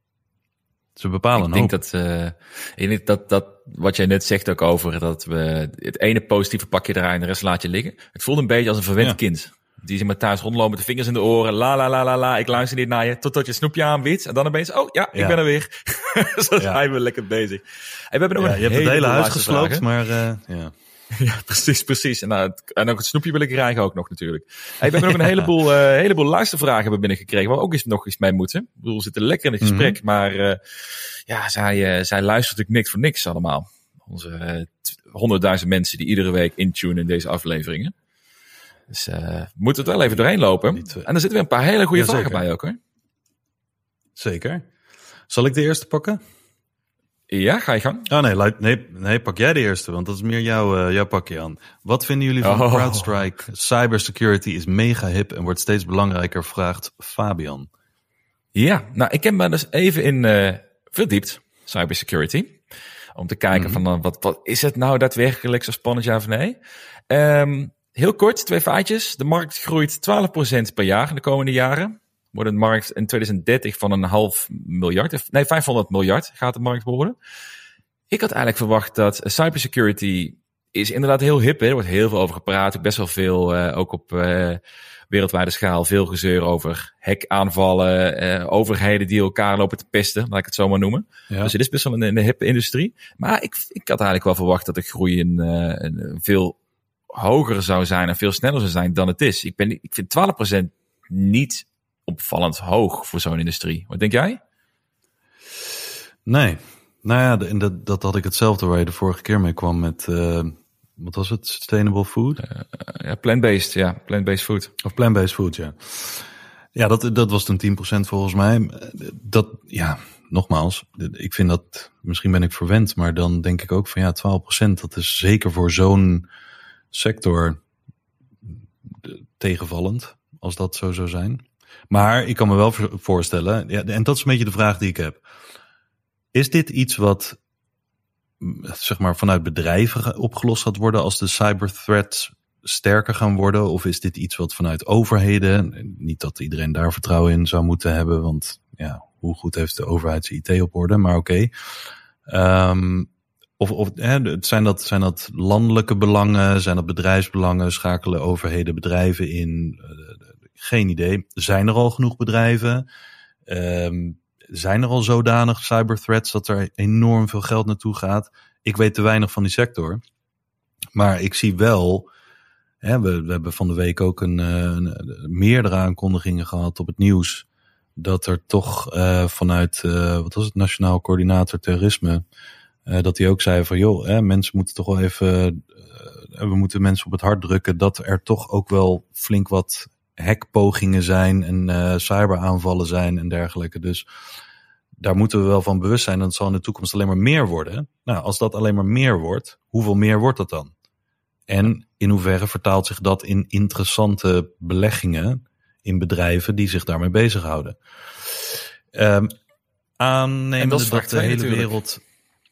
Ze bepalen ik denk dat, uh, dat, dat wat jij net zegt ook over dat we het ene positieve pakje draaien en de rest laat je liggen. Het voelt een beetje als een verwend kind. Die zich maar thuis rondlopen met de vingers in de oren. La la la la la, ik luister niet naar je. Totdat je snoepje aanbiedt. En dan opeens, oh ja, ik ben er weer. Zo zijn we lekker bezig. En we hebben nog ja, een je hebt het hele huis gesloopt, maar uh, ja. Ja, precies, precies. En, nou, en ook het snoepje wil ik krijgen ook nog natuurlijk. Hey, we hebben nog een heleboel, uh, heleboel luistervragen hebben binnengekregen, waar we ook eens nog eens mee moeten. Ik bedoel, we zitten lekker in het mhm. gesprek, maar uh, ja, zij, uh, zij luistert natuurlijk niks voor niks allemaal. Onze honderdduizend mensen die iedere week intunen in deze afleveringen. Dus we moeten het wel even doorheen lopen. en er zitten weer een paar hele goede vragen bij ook hoor. Zeker. Zal ik de eerste pakken? Ja, ga je gang. Oh nee, nee, nee, pak jij de eerste, want dat is meer jouw, uh, jouw pakje aan. Wat vinden jullie van oh. CrowdStrike? Cybersecurity is mega hip en wordt steeds belangrijker, vraagt Fabian. Ja, nou ik heb me dus even in uh, verdiept, cybersecurity. Om te kijken mhm. van wat, wat is het nou daadwerkelijk zo spannend ja of nee. Um, heel kort, twee feitjes. De markt groeit 12% per jaar in de komende jaren. Wordt de markt in 2030 van een half miljard, nee 500 miljard gaat de markt worden. Ik had eigenlijk verwacht dat cybersecurity is inderdaad heel hip. Hè? Er wordt heel veel over gepraat. Best wel veel, uh, ook op uh, wereldwijde schaal, veel gezeur over hackaanvallen, uh, overheden die elkaar lopen te pesten, laat ik het zo maar noemen. Ja. Dus het is best wel een, een hippe industrie. Maar ik, ik had eigenlijk wel verwacht dat de groei een, een veel hoger zou zijn en veel sneller zou zijn dan het is. Ik, ben, ik vind 12% niet opvallend hoog voor zo'n industrie. Wat denk jij? Nee. Nou ja, en dat, dat had ik hetzelfde waar je de vorige keer mee kwam met, uh, wat was het? Sustainable food? Uh, ja, plant-based, ja. Plant-based food. Of plant-based food, ja. Ja, dat, dat was toen 10% volgens mij. Dat, ja, nogmaals, ik vind dat, misschien ben ik verwend, maar dan denk ik ook van ja, 12%, dat is zeker voor zo'n sector tegenvallend, als dat zo zou zijn. Maar ik kan me wel voorstellen, ja, en dat is een beetje de vraag die ik heb. Is dit iets wat zeg maar vanuit bedrijven opgelost gaat worden als de cyberthreats sterker gaan worden? Of is dit iets wat vanuit overheden, niet dat iedereen daar vertrouwen in zou moeten hebben, want ja, hoe goed heeft de overheid zijn IT op orde, maar oké. Okay. Ehm, of, of hè, zijn, dat, zijn dat landelijke belangen? Zijn dat bedrijfsbelangen? Schakelen overheden bedrijven in? Geen idee. Zijn er al genoeg bedrijven? Um, zijn er al zodanig cyberthreats dat er enorm veel geld naartoe gaat? Ik weet te weinig van die sector. Maar ik zie wel. Hè, we, we hebben van de week ook een, eh, een, meerdere aankondigingen gehad op het nieuws. Dat er toch uh, vanuit, wat was het, Nationaal Coördinator Terrorisme dat hij ook zei van joh, hè, mensen moeten toch wel even, we moeten mensen op het hart drukken dat er toch ook wel flink wat hackpogingen zijn en uh, cyberaanvallen zijn en dergelijke. Dus daar moeten we wel van bewust zijn. En het zal in de toekomst alleen maar meer worden. Nou, als dat alleen maar meer wordt, hoeveel meer wordt dat dan? En in hoeverre vertaalt zich dat in interessante beleggingen in bedrijven die zich daarmee bezighouden? Um, aannemende dat, dat de hele wereld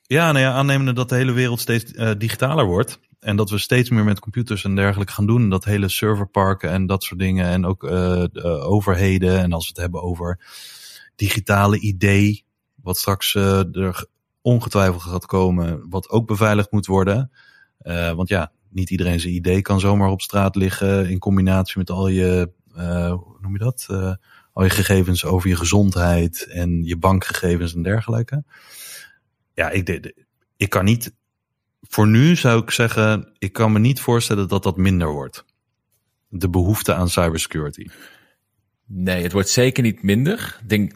ja, nou ja, aannemende dat de hele wereld steeds uh, digitaler wordt. En dat we steeds meer met computers en dergelijke gaan doen. Dat hele serverparken en dat soort dingen. En ook uh, overheden. En als we het hebben over digitale idee. Wat straks uh, er ongetwijfeld gaat komen. Wat ook beveiligd moet worden. want ja, niet iedereen zijn idee kan zomaar op straat liggen. In combinatie met al je, hoe noem je dat? al je gegevens over je gezondheid. En je bankgegevens en dergelijke ja, ik, ik kan niet. Voor nu zou ik zeggen, ik kan me niet voorstellen dat dat minder wordt. De behoefte aan cybersecurity. Nee, het wordt zeker niet minder. Ik denk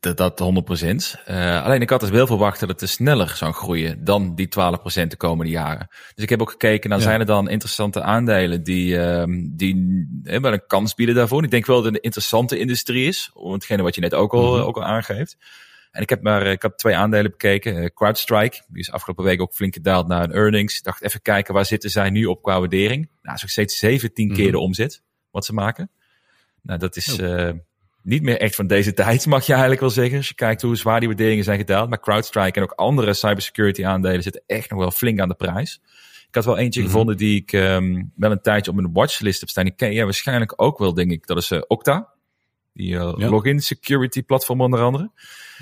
dat, dat 100%. Uh, alleen ik had dus wel verwacht dat het sneller zou groeien dan die 12% de komende jaren. Dus ik heb ook gekeken, nou zijn er dan interessante aandelen die, uh, die wel een kans bieden daarvoor. Ik denk wel dat het een interessante industrie is, hetgene wat je net ook al, mm ook al aangeeft. En ik heb maar, eh, ik heb twee aandelen bekeken. Uh, CrowdStrike, die is afgelopen week ook flink gedaald naar een earnings. Ik dacht even kijken, waar zitten zij nu op qua waardering? Nou, is ook steeds 17 keer mhm. de omzet wat ze maken. Nou, dat is uh, niet meer echt van deze tijd, mag je eigenlijk wel zeggen. Als je kijkt hoe zwaar die waarderingen zijn gedaald. Maar CrowdStrike en ook andere cybersecurity aandelen zitten echt nog wel flink aan de prijs. Ik had wel eentje mhm. gevonden die ik um, wel een tijdje op mijn watchlist heb staan. Die ken je waarschijnlijk ook wel, denk ik. Dat is uh, Okta. Die uh, login security platform onder andere.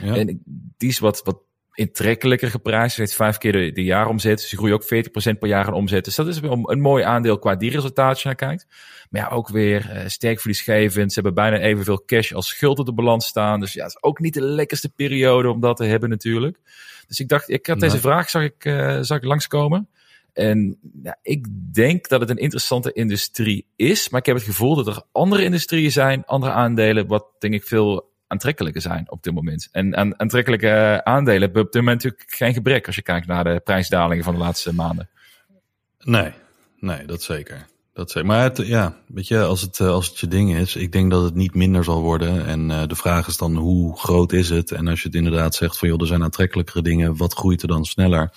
Ja. En die is wat, wat intrekkelijker geprijsd. Heeft vijf keer de, de jaaromzet. Dus die groeit ook 40% per jaar aan omzet. Dus dat is wel een mooi aandeel qua die resultaten als je naar kijkt. Maar ja, ook weer uh, sterk verliesgevend. Ze hebben bijna evenveel cash als schuld op de balans staan. Dus ja, het is ook niet de lekkerste periode om dat te hebben natuurlijk. Dus ik dacht, ik had deze vraag, zag ik, uh, zag ik langskomen. En ja, ik denk dat het een interessante industrie is. Maar ik heb het gevoel dat er andere industrieën zijn, andere aandelen, wat denk ik veel aantrekkelijker zijn op dit moment. En aan aantrekkelijke aandelen hebben op dit moment natuurlijk geen gebrek als je kijkt naar de prijsdalingen van de laatste maanden. Nee, nee, dat zeker. Dat zeker. Maar ja, weet je, als het, als het je ding is, ik denk dat het niet minder zal worden. En uh, de vraag is dan hoe groot is het? En als je het inderdaad zegt van joh, er zijn aantrekkelijkere dingen, wat groeit er dan sneller?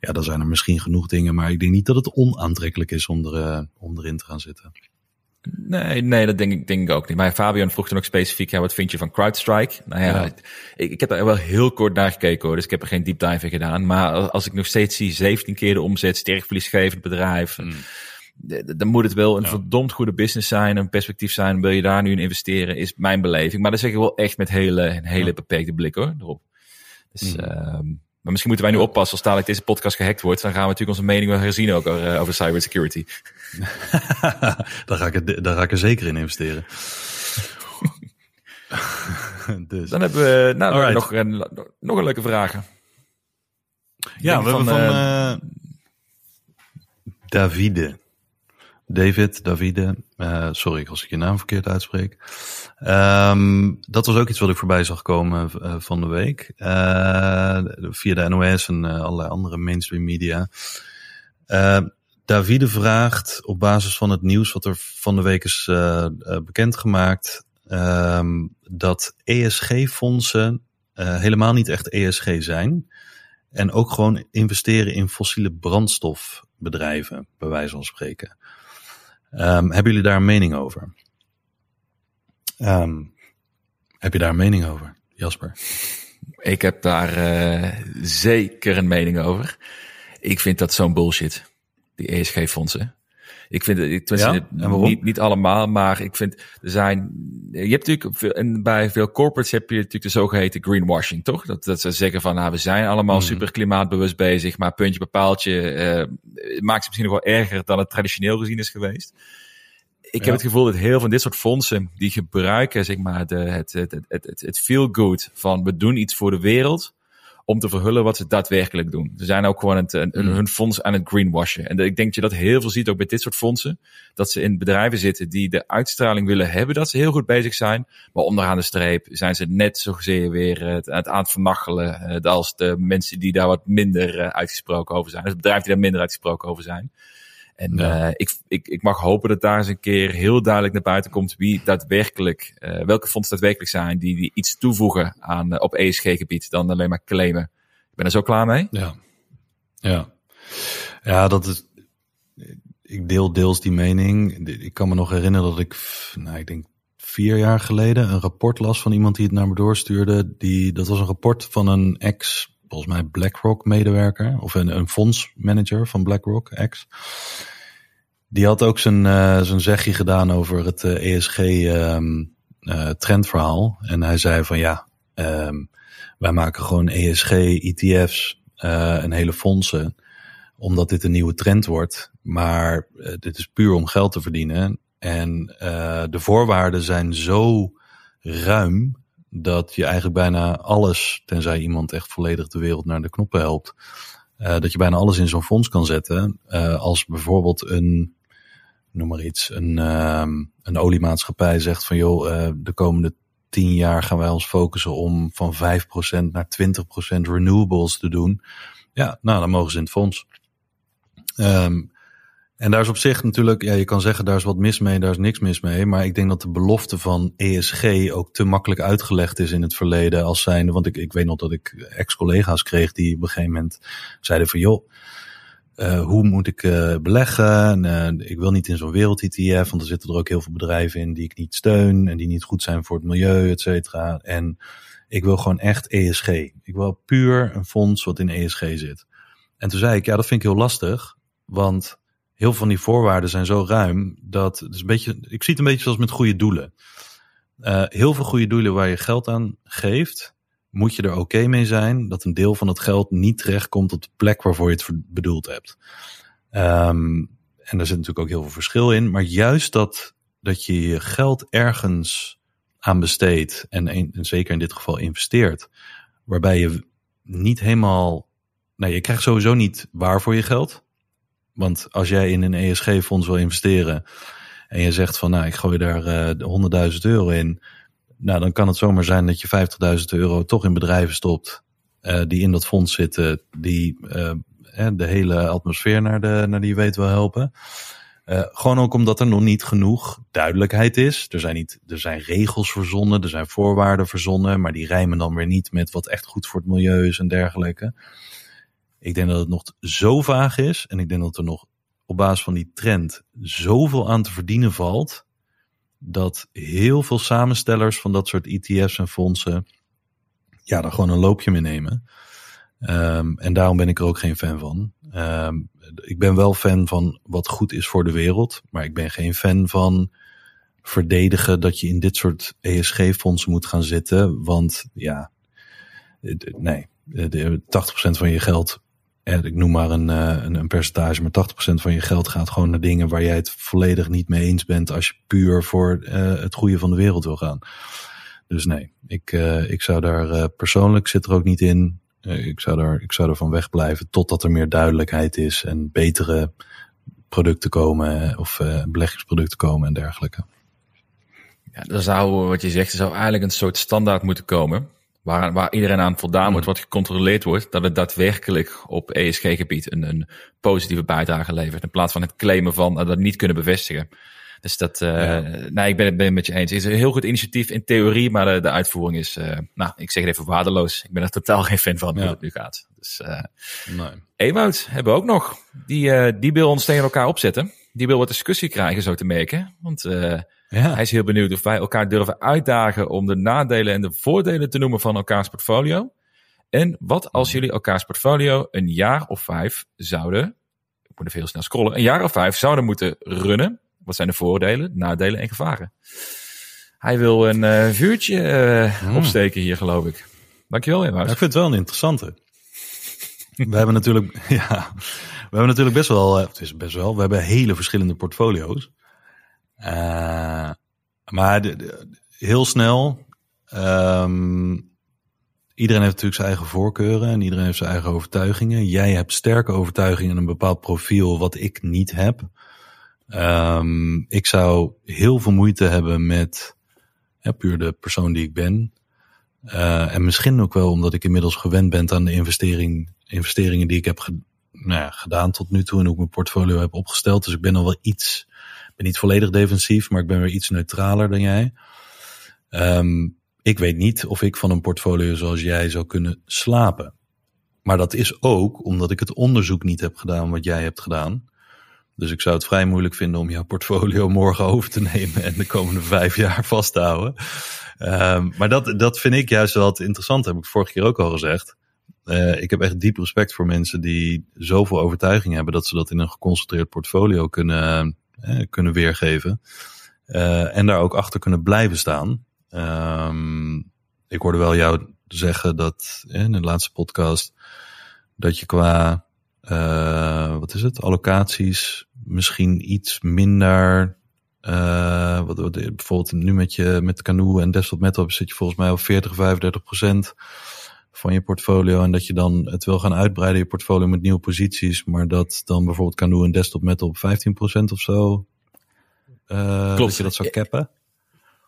Ja, dan zijn er misschien genoeg dingen, maar ik denk niet dat het onaantrekkelijk is om, er, uh, om erin te gaan zitten. Nee, nee, dat denk ik, denk ik ook niet. Maar Fabian vroeg toen ook specifiek, ja, wat vind je van CrowdStrike? Nou ja, Ik, ik heb daar wel heel kort naar gekeken hoor, dus ik heb er geen deep dive in gedaan. Maar als ik nog steeds zie, 17 keer de omzet, sterk verliesgevend bedrijf... Mm dan moet het wel een verdomd goede business zijn, een perspectief zijn. Wil je daar nu in investeren, is mijn beleving. Maar dat zeg ik wel echt met hele, een hele beperkte blik hoor, erop. Dus, mm. Maar misschien moeten wij nu oppassen als dadelijk deze podcast gehackt wordt. Dan gaan we natuurlijk onze mening wel herzien ook over, uh, over cybersecurity. daar, ga ik daar ga ik er zeker in investeren. dus. Dan hebben we nou, nog, een, nog een leuke vraag. Ja, we hebben van uh, Davide. David, Davide, uh, sorry als ik je naam verkeerd uitspreek. Um, dat was ook iets wat ik voorbij zag komen uh, van de week. Uh, via de NOS en allerlei andere mainstream media. Davide vraagt op basis van het nieuws wat er van de week is bekendgemaakt. Um, dat ESG-fondsen helemaal niet echt ESG zijn. En ook gewoon investeren in fossiele brandstofbedrijven, bij wijze van spreken. Um, hebben jullie daar een mening over? Um, heb je daar een mening over, Jasper? Ik heb daar uh, zeker een mening over. Ik vind dat zo'n bullshit, die ESG-fondsen. Ik vind het, ja? niet, niet allemaal, maar ik vind, er zijn, je hebt natuurlijk, en bij veel corporates heb je natuurlijk de zogeheten greenwashing, toch? Dat, dat ze zeggen van, nou, we zijn allemaal mm. super klimaatbewust bezig, maar puntje bepaaltje uh, maakt het misschien nog wel erger dan het traditioneel gezien is geweest. Ik heb het gevoel dat heel veel van dit soort fondsen, die gebruiken, zeg maar, de, het, het, het, het, het feel good van we doen iets voor de wereld, om te verhullen wat ze daadwerkelijk doen. Ze zijn ook gewoon het, een, hmm. hun fonds aan het greenwashen. En ik denk dat je dat heel veel ziet ook bij dit soort fondsen. Dat ze in bedrijven zitten die de uitstraling willen hebben dat ze heel goed bezig zijn. Maar onderaan de streep zijn ze net zozeer weer het, aan het vernachelen uh, als de mensen die daar wat minder uh, uitgesproken over zijn. Dus bedrijven die daar minder uitgesproken over zijn. En ja. uh, ik, ik, ik mag hopen dat daar eens een keer heel duidelijk naar buiten komt wie daadwerkelijk, uh, welke fondsen daadwerkelijk zijn die, die iets toevoegen aan, uh, op ESG-gebied dan alleen maar claimen. Ik ben er zo klaar mee. Ja, ja. ja dat is, ik deel deels die mening. Ik kan me nog herinneren dat ik, nou, ik denk vier jaar geleden een rapport las van iemand die het naar me doorstuurde. Die, dat was een rapport van een ex volgens mij BlackRock medewerker of een, een fondsmanager van BlackRock, ex. Die had ook zijn, uh, zijn zegje gedaan over het uh, eh, um, ehm, eh. En hij zei van ja, um, wij maken gewoon ESG ETF's en hele fondsen, omdat dit een nieuwe trend wordt. Maar dit is puur om geld te verdienen. En de voorwaarden zijn zo ruim dat je eigenlijk bijna alles, tenzij iemand echt volledig de wereld naar de knoppen helpt, uh, dat je bijna alles in zo'n fonds kan zetten. Uh, als bijvoorbeeld een, noem maar iets, een, uh, een oliemaatschappij zegt van joh, uh, de komende tien jaar gaan wij ons focussen om van 5% naar 20% renewables te doen. Ja, nou dan mogen ze in het fonds. Um, en daar is op zich natuurlijk, ja, je kan zeggen daar is wat mis mee, daar is niks mis mee. Maar ik denk dat de belofte van ESG ook te makkelijk uitgelegd is in het verleden als zijnde. Want ik, ik weet nog dat ik ex-collega's kreeg die op een gegeven moment zeiden van joh, uh, hoe moet ik uh, beleggen? En, uh, ik wil niet in zo'n wereld-ETF, want er zitten er ook heel veel bedrijven in die ik niet steun en die niet goed zijn voor het milieu, et cetera. En ik wil gewoon echt ESG. Ik wil puur een fonds wat in ESG zit. En toen zei ik, ja, dat vind ik heel lastig, want heel veel van die voorwaarden zijn zo ruim dat het is een beetje, ik zie het een beetje zoals met goede doelen. Uh, heel veel goede doelen waar je geld aan geeft, moet je er oké mee zijn dat een deel van het geld niet terechtkomt op de plek waarvoor je het bedoeld hebt. Um, en daar zit natuurlijk ook heel veel verschil in. Maar juist dat, dat je je geld ergens aan besteedt en, en zeker in dit geval investeert, waarbij je niet helemaal, nou je krijgt sowieso niet waar voor je geld. Want als jij in een ESG-fonds wil investeren en je zegt van nou ik gooi daar uh, 100.000 euro in, nou dan kan het zomaar zijn dat je 50.000 euro toch in bedrijven stopt uh, die in dat fonds zitten, die uh, de hele atmosfeer naar, de, naar die weet wil helpen. Gewoon ook omdat er nog niet genoeg duidelijkheid is. Er zijn, niet, er zijn regels verzonnen, er zijn voorwaarden verzonnen, maar die rijmen dan weer niet met wat echt goed voor het milieu is en dergelijke. Ik denk dat het nog zo vaag is. En ik denk dat er nog op basis van die trend zoveel aan te verdienen valt. dat heel veel samenstellers van dat soort ETF's en fondsen ja, daar gewoon een loopje mee nemen. Um, en daarom ben ik er ook geen fan van. Um, ik ben wel fan van wat goed is voor de wereld, maar ik ben geen fan van verdedigen dat je in dit soort ESG-fondsen moet gaan zitten. Want ja, nee, 80% van je geld, ik noem maar een, eh, een, een percentage, maar 80% van je geld gaat gewoon naar dingen waar jij het volledig niet mee eens bent als je puur voor uh, het goede van de wereld wil gaan. Dus nee, ik, ik zou daar persoonlijk zit er ook niet in. ik, zou daar, ik zou ervan wegblijven totdat er meer duidelijkheid is en betere producten komen of beleggingsproducten komen en dergelijke. Ja, er zou, wat je zegt, er zou eigenlijk een soort standaard moeten komen. Waar, waar iedereen aan voldaan wordt, wat gecontroleerd wordt, dat het daadwerkelijk op ESG-gebied een, een positieve bijdrage levert. In plaats van het claimen van uh, dat niet kunnen bevestigen. Dus dat, uh, ja. nee, ik ben, ben het met je eens. Het is een heel goed initiatief in theorie, maar de, de uitvoering is, uh, nou, ik zeg het even waardeloos. Ik ben er totaal geen fan van hoe het nu gaat. Dus, uh, nee. Ewout hebben we ook nog. Die, die wil ons tegen elkaar opzetten. Die wil wat discussie krijgen, zo te merken. Want ja. Hij is heel benieuwd of wij elkaar durven uitdagen om de nadelen en de voordelen te noemen van elkaars portfolio. En wat als jullie elkaars portfolio een jaar of vijf zouden, ik moet even heel snel scrollen, een jaar of vijf zouden moeten runnen. Wat zijn de voordelen, nadelen en gevaren? Hij wil een uh, vuurtje uh, opsteken hier, geloof ik. Dankjewel, Jan. Ja, ik vind het wel een interessante. we hebben natuurlijk, ja, we hebben natuurlijk best wel, eh, het is best wel, we hebben hele verschillende portfolio's. Uh, maar heel snel. Um, iedereen heeft natuurlijk zijn eigen voorkeuren en iedereen heeft zijn eigen overtuigingen. Jij hebt sterke overtuigingen en een bepaald profiel wat ik niet heb. Um, ik zou heel veel moeite hebben met puur de persoon die ik ben. Uh, en misschien ook wel omdat ik inmiddels gewend ben aan de investering, investeringen die ik heb nou ja, gedaan tot nu toe en ik mijn portfolio heb opgesteld. Dus ik ben al wel iets niet volledig defensief, maar ik ben weer iets neutraler dan jij. Um, ik weet niet of ik van een portfolio zoals jij zou kunnen slapen. Maar dat is ook omdat ik het onderzoek niet heb gedaan wat jij hebt gedaan. Dus ik zou het vrij moeilijk vinden om jouw portfolio morgen over te nemen en de komende vijf jaar vast te houden. Um, maar dat, dat vind ik juist wel interessant, heb ik vorige keer ook al gezegd. Uh, ik heb echt diep respect voor mensen die zoveel overtuiging hebben dat ze dat in een geconcentreerd portfolio kunnen, kunnen weergeven. Uh, en daar ook achter kunnen blijven staan. Um, ik hoorde wel jou zeggen dat in de laatste podcast dat je qua uh, wat is het, allocaties misschien iets minder. Uh, wat, wat, bijvoorbeeld nu met je met Canoe en Desktop Metal zit je volgens mij op 40, 35 procent van je portfolio. En dat je dan het wil gaan uitbreiden, je portfolio met nieuwe posities. Maar dat dan bijvoorbeeld Canoe en Desktop Metal op 15% of zo. Uh, klopt. Dat je dat zou cappen.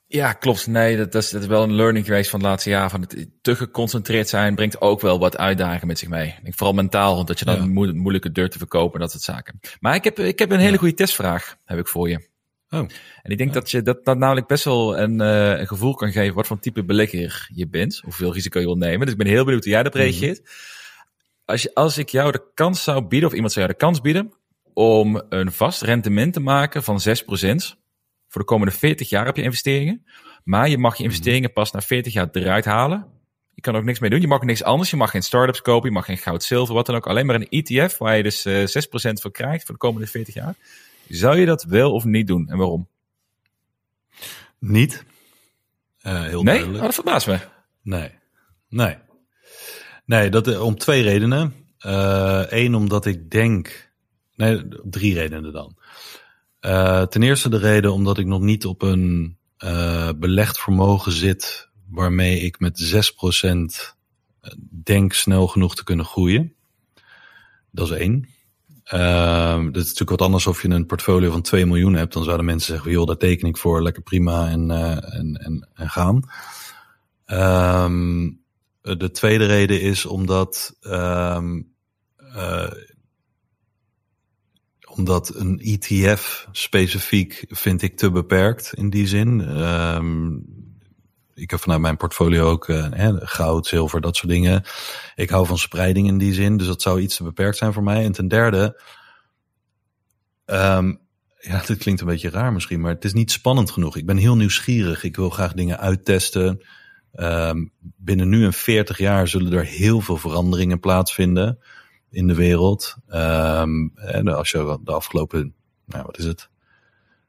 Ja, klopt. Nee, dat, dat, is, dat is wel een learning geweest van het laatste jaar. Van het te geconcentreerd zijn brengt ook wel wat uitdagingen met zich mee. Ik vooral mentaal, want dat je dan ja. mo moeilijke deur te verkopen, dat soort zaken. Maar ik heb, ik heb een hele goede testvraag, heb ik voor je. Oh. En ik denk oh. dat je dat, dat namelijk best wel een, uh, een gevoel kan geven wat voor type belegger je bent, hoeveel risico je wil nemen. Dus ik ben heel benieuwd hoe jij dat mhm. reageert. Mm -hmm. Als, je, als ik jou de kans zou bieden, of iemand zou jou de kans bieden, om een vast rendement te maken van 6% voor de komende 40 jaar heb je investeringen. Maar je mag je mhm. investeringen pas na 40 jaar eruit halen. Je kan ook niks mee doen. Je mag niks anders. Je mag geen startups kopen. Je mag geen goud, zilver, wat dan ook. Alleen maar een ETF waar je dus uh, eh, 6% voor krijgt voor de komende 40 jaar. Zou je dat wel of niet doen en waarom? Niet. Uh, heel nee? duidelijk. Oh, dat verbaast me. Nee. Nee. Nee, dat, eh, om twee redenen. Eén, uh, omdat ik denk... Nee, drie redenen dan. Uh, ten eerste de reden omdat ik nog niet op een belegd vermogen zit... waarmee ik met 6% denk snel genoeg te kunnen groeien. Dat is één. Uh, dat is natuurlijk wat anders of je een portfolio van 2 miljoen hebt. Dan zouden mensen zeggen, joh, daar teken ik voor, lekker prima en, uh, en, en, en gaan. Um, de tweede reden is omdat, um, uh, omdat een ETF specifiek vind ik te beperkt in die zin. Um, ik heb vanuit mijn portfolio ook uh, goud, zilver, dat soort dingen. Ik hou van spreiding in die zin, dus dat zou iets te beperkt zijn voor mij. En ten derde, um, ja, dit klinkt een beetje raar misschien, maar het is niet spannend genoeg. Ik ben heel nieuwsgierig. Ik wil graag dingen uittesten. Um, binnen nu en 40 jaar zullen er heel veel veranderingen plaatsvinden in de wereld. En als je de afgelopen, nou, wat is het?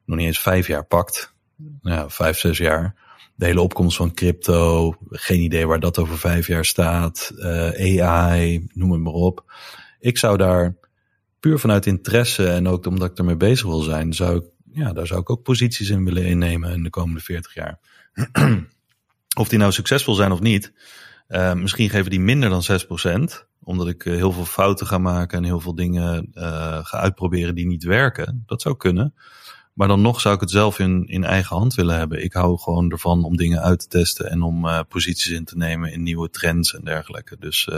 Nog niet eens vijf jaar pakt. Nou, vijf, zes jaar. De hele opkomst van crypto. Geen idee waar dat over vijf jaar staat. Uh, AI, noem het maar op. Ik zou daar puur vanuit interesse en ook omdat ik ermee bezig wil zijn, zou ik, ja, daar zou ik ook posities in willen innemen in de komende 40 jaar. of die nou succesvol zijn of niet, uh, misschien geven die minder dan 6%, omdat ik uh, heel veel fouten ga maken en heel veel dingen ga uitproberen die niet werken. Dat zou kunnen. Maar dan nog zou ik het zelf in, in eigen hand willen hebben. Ik hou gewoon ervan om dingen uit te testen en om posities in te nemen in nieuwe trends en dergelijke. Dus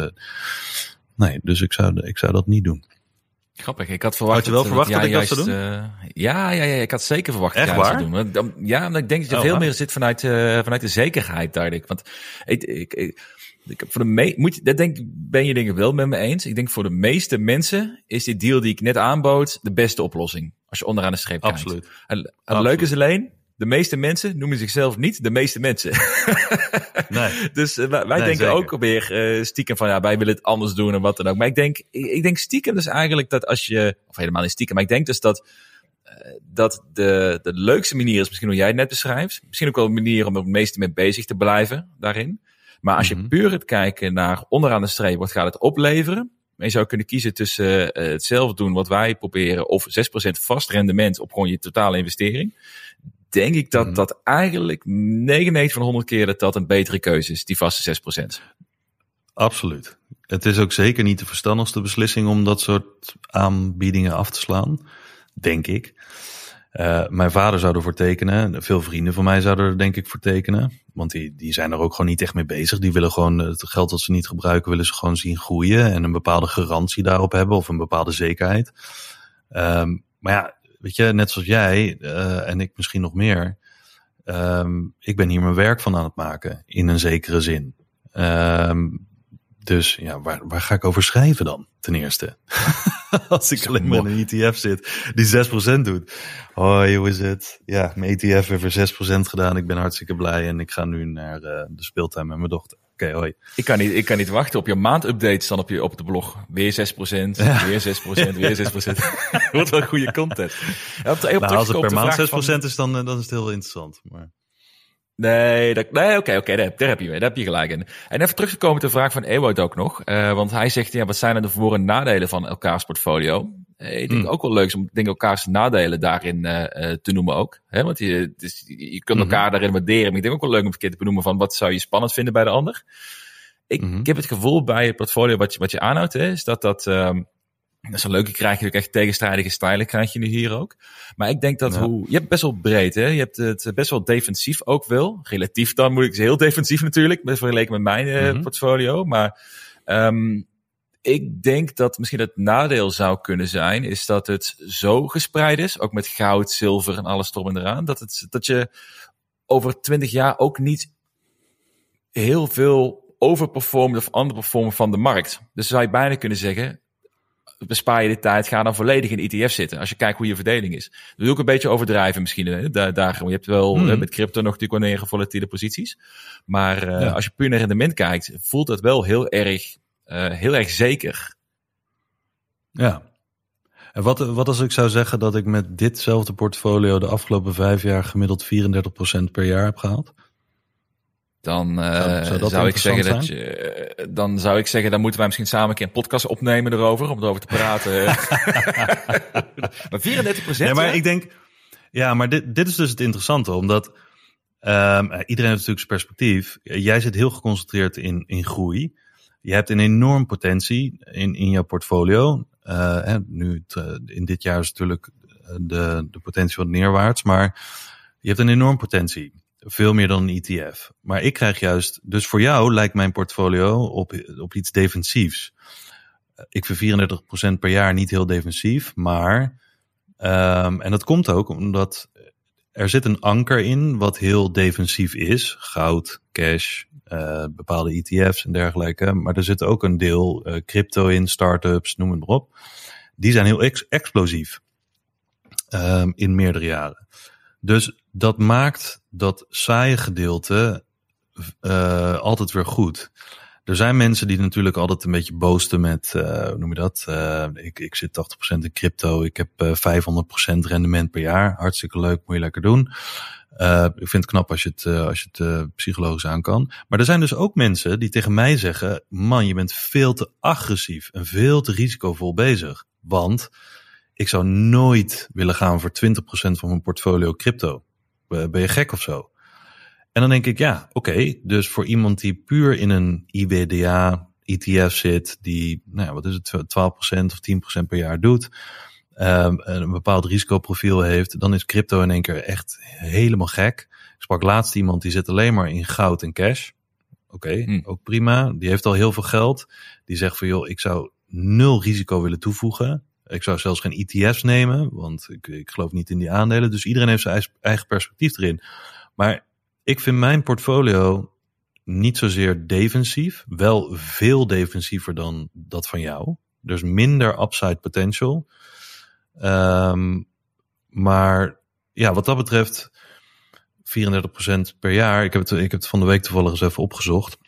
nee, dus ik zou, ik zou dat niet doen. Grappig, ik had verwacht. Had je wel verwacht dat, ik dat zou doen? Uh, ja, ja, ja, ik had zeker verwacht Echt dat waar? zou doen. Dan, ja, omdat ik denk dat je oh, veel meer zit vanuit, vanuit de zekerheid, dacht ik. Want ik, ik, ik, ik voor de me moet dat denk ben je denk ik wel met me eens. Ik denk voor de meeste mensen is die deal die ik net aanbood de beste oplossing. Als je onderaan de streep kijkt. Absoluut. En, het leuke is alleen, de meeste mensen noemen zichzelf niet de meeste mensen. nee. Dus uh, wij, nee, denken zeker. ook weer uh, stiekem van ja, wij willen het anders doen en wat dan ook. Maar ik denk, ik, ik denk stiekem dus eigenlijk dat als je, of helemaal niet stiekem, maar ik denk dus dat, uh, dat de, de leukste manier is misschien hoe jij het net beschrijft. Misschien ook wel een manier om het meeste mee bezig te blijven daarin. Maar als Mhm. je puur het kijken naar onderaan de streep, wat gaat het opleveren? En je zou kunnen kiezen tussen uh, hetzelfde doen wat wij proberen of 6% vast rendement op gewoon je totale investering denk ik dat Mhm. dat eigenlijk 99 van 100 keer dat dat een betere keuze is, die vaste 6%. Absoluut. Het is ook zeker niet de verstandigste beslissing om dat soort aanbiedingen af te slaan, denk ik. Uh, mijn vader zou ervoor tekenen. Veel vrienden van mij zouden er denk ik voor tekenen. Want die, die zijn er ook gewoon niet echt mee bezig. Die willen gewoon het geld dat ze niet gebruiken, willen ze gewoon zien groeien. En een bepaalde garantie daarop hebben of een bepaalde zekerheid. Um, maar ja, weet je, net zoals jij uh, en ik misschien nog meer. Um, ik ben hier mijn werk van aan het maken, in een zekere zin. Um, dus ja, waar, waar ga ik over schrijven dan, ten eerste? Als ik alleen maar in een ETF zit die 6% doet. Hoi, hoe is het? Ja, mijn ETF heeft er 6% gedaan. Ik ben hartstikke blij en ik ga nu naar uh, de speeltuin met mijn dochter. Oké, okay, hoi. Ik kan, niet, ik kan niet wachten op je maandupdates dan op, je, op de blog. Weer 6%, ja. weer 6%, weer 6%. Wordt wel goede content. Ja, op de, op nou, als het per maand 6% van... is, dan, dan is het heel interessant. Maar... Nee, dat, nee oké, okay, okay, daar, daar, heb je mee. Daar heb je gelijk in. En even terug te komen de vraag van Ewout ook nog. Uh, want hij zegt, ja, wat zijn er de voor- en nadelen van elkaars portfolio? Uh, ik denk mm. ook wel leuk om denk, elkaars nadelen daarin uh, te noemen ook. Hè? Want je, dus, je kunt elkaar mm-hmm. daarin waarderen. Maar ik denk ook wel leuk om een keer te benoemen van wat zou je spannend vinden bij de ander. Ik, ik heb het gevoel bij het portfolio wat je, wat je aanhoudt, hè, is dat dat... Um, dat is een leuke, krijg je ook echt tegenstrijdige stijlen, krijg je nu hier ook. Maar ik denk dat ja. hoe, je hebt best wel breed, hè. Je hebt het best wel defensief ook wel. Relatief dan moet ik zeggen, heel defensief natuurlijk, vergeleken met mijn uh, mm-hmm. portfolio. Maar um, ik denk dat misschien het nadeel zou kunnen zijn, is dat het zo gespreid is, ook met goud, zilver en alles erop en eraan, dat, het, dat je over twintig jaar ook niet heel veel overperformt of underperformt van de markt. Dus zou je bijna kunnen zeggen, bespaar je de tijd, ga dan volledig in ETF zitten. Als je kijkt hoe je verdeling is. Dat wil ik een beetje overdrijven misschien. Hè? Daar, daar, je hebt wel hmm. met crypto nog natuurlijk wanneer volatiele posities. Maar uh, ja. als je puur naar rendement kijkt, voelt dat wel heel erg, uh, heel erg zeker. Ja. En wat, wat als ik zou zeggen dat ik met ditzelfde portfolio de afgelopen vijf jaar gemiddeld 34% per jaar heb gehaald? Dan uh, zou, zou, zou ik zeggen zijn? dat je, dan zou ik zeggen, dan moeten wij misschien samen een keer een podcast opnemen erover, om erover te praten. maar 34 procent. Ja, maar ik denk, ja, maar dit, dit is dus het interessante, omdat um, iedereen heeft natuurlijk zijn perspectief. Jij zit heel geconcentreerd in, in groei. Je hebt een enorm potentie in, in jouw portfolio. Uh, nu, het, in dit jaar is natuurlijk de, de potentie wat neerwaarts, maar je hebt een enorm potentie. Veel meer dan een ETF. Maar ik krijg juist, dus voor jou lijkt mijn portfolio op, op iets defensiefs. Ik vind 34% per jaar niet heel defensief, maar, um, en dat komt ook omdat er zit een anker in wat heel defensief is. Goud, cash, uh, bepaalde ETF's en dergelijke. Maar er zit ook een deel uh, crypto in, startups, noem het maar op. Die zijn heel ex explosief. um, in meerdere jaren. Dus dat maakt dat saaie gedeelte uh, altijd weer goed. Er zijn mensen die natuurlijk altijd een beetje boosten met, uh, hoe noem je dat? Uh, ik, ik zit 80% in crypto, ik heb uh, 500% rendement per jaar. Hartstikke leuk, moet je lekker doen. ik vind het knap als je het, als je het psychologisch aan kan. Maar er zijn dus ook mensen die tegen mij zeggen, man, je bent veel te agressief en veel te risicovol bezig. Want ik zou nooit willen gaan voor 20% van mijn portfolio crypto. Ben je gek of zo? En dan denk ik, ja, oké. dus voor iemand die puur in een IBDA ETF zit, die, nou ja, wat is het, 12% of 10% per jaar doet, um, een bepaald risicoprofiel heeft, dan is crypto in één keer echt helemaal gek. Ik sprak laatst iemand die zit alleen maar in goud en cash. Oké, hm. ook prima. Die heeft al heel veel geld. Die zegt van, joh, ik zou nul risico willen toevoegen. Ik zou zelfs geen ETF's nemen, want ik, ik geloof niet in die aandelen. Dus iedereen heeft zijn eigen perspectief erin. Maar ik vind mijn portfolio niet zozeer defensief, wel veel defensiever dan dat van jou. Dus minder upside potential. Um, maar ja, wat dat betreft, 34% per jaar. Ik heb het, ik heb het van de week toevallig eens even opgezocht.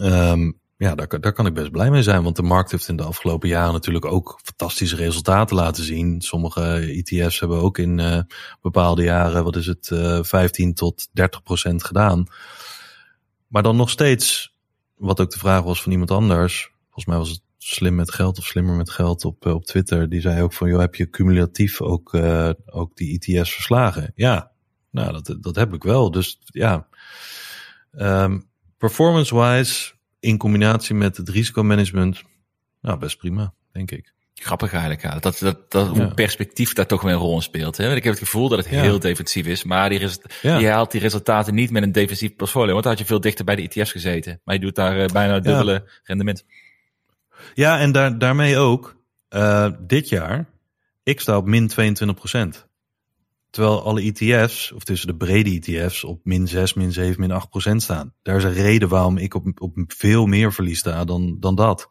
Um, ja, daar, daar kan ik best blij mee zijn. Want de markt heeft in de afgelopen jaren natuurlijk ook fantastische resultaten laten zien. Sommige ETF's hebben ook in uh, bepaalde jaren, wat is het, uh, 15 tot 30 procent gedaan. Maar dan nog steeds, wat ook de vraag was van iemand anders. Volgens mij was het slim met geld of slimmer met geld op, op Twitter. Die zei ook van, joh, heb je cumulatief ook, ook die ETF's verslagen? Ja, nou, dat, dat heb ik wel. Dus ja, um, performance-wise in combinatie met het risicomanagement, nou best prima, denk ik. Grappig eigenlijk, ja. Dat, dat, dat ja. perspectief daar toch weer een rol in speelt. Hè? Ik heb het gevoel dat het heel defensief is, maar die ja. je haalt die resultaten niet met een defensief portfolio, want dan had je veel dichter bij de ETF's gezeten. Maar je doet daar uh, bijna dubbele rendement. Ja, en daar, daarmee ook, uh, dit jaar, ik sta op min 22 procent. Terwijl alle ETF's, of tussen de brede ETF's, op min 6, min 7, min 8 procent staan. Daar is een reden waarom ik op, op veel meer verlies sta dan, dan dat.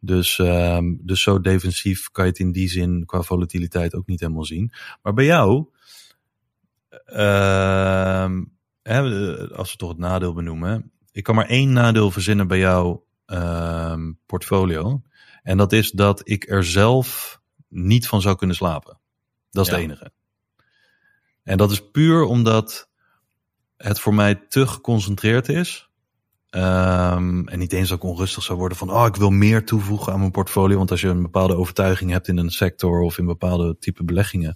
Dus, um, dus zo defensief kan je het in die zin qua volatiliteit ook niet helemaal zien. Maar bij jou, uh, hè, als we toch het nadeel benoemen. Ik kan maar één nadeel verzinnen bij jouw uh, portfolio. En dat is dat ik er zelf niet van zou kunnen slapen. Dat is ja. het enige. En dat is puur omdat het voor mij te geconcentreerd is. Um, en niet eens dat ik onrustig zou worden van, oh, ik wil meer toevoegen aan mijn portfolio. Want als je een bepaalde overtuiging hebt in een sector of in bepaalde type beleggingen,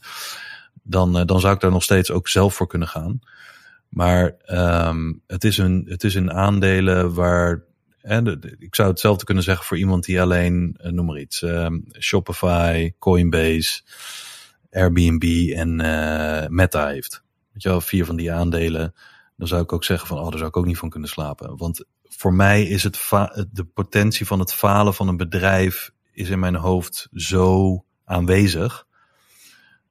dan, uh, dan zou ik daar nog steeds ook zelf voor kunnen gaan. Maar um, het, is een, het is een aandelen waar. De, ik zou hetzelfde kunnen zeggen voor iemand die alleen, uh, noem maar iets, um, Shopify, Coinbase. Airbnb en uh, Meta heeft. Weet je wel, vier van die aandelen. Dan zou ik ook zeggen van, oh, daar zou ik ook niet van kunnen slapen. Want voor mij is het de potentie van het falen van een bedrijf is in mijn hoofd zo aanwezig.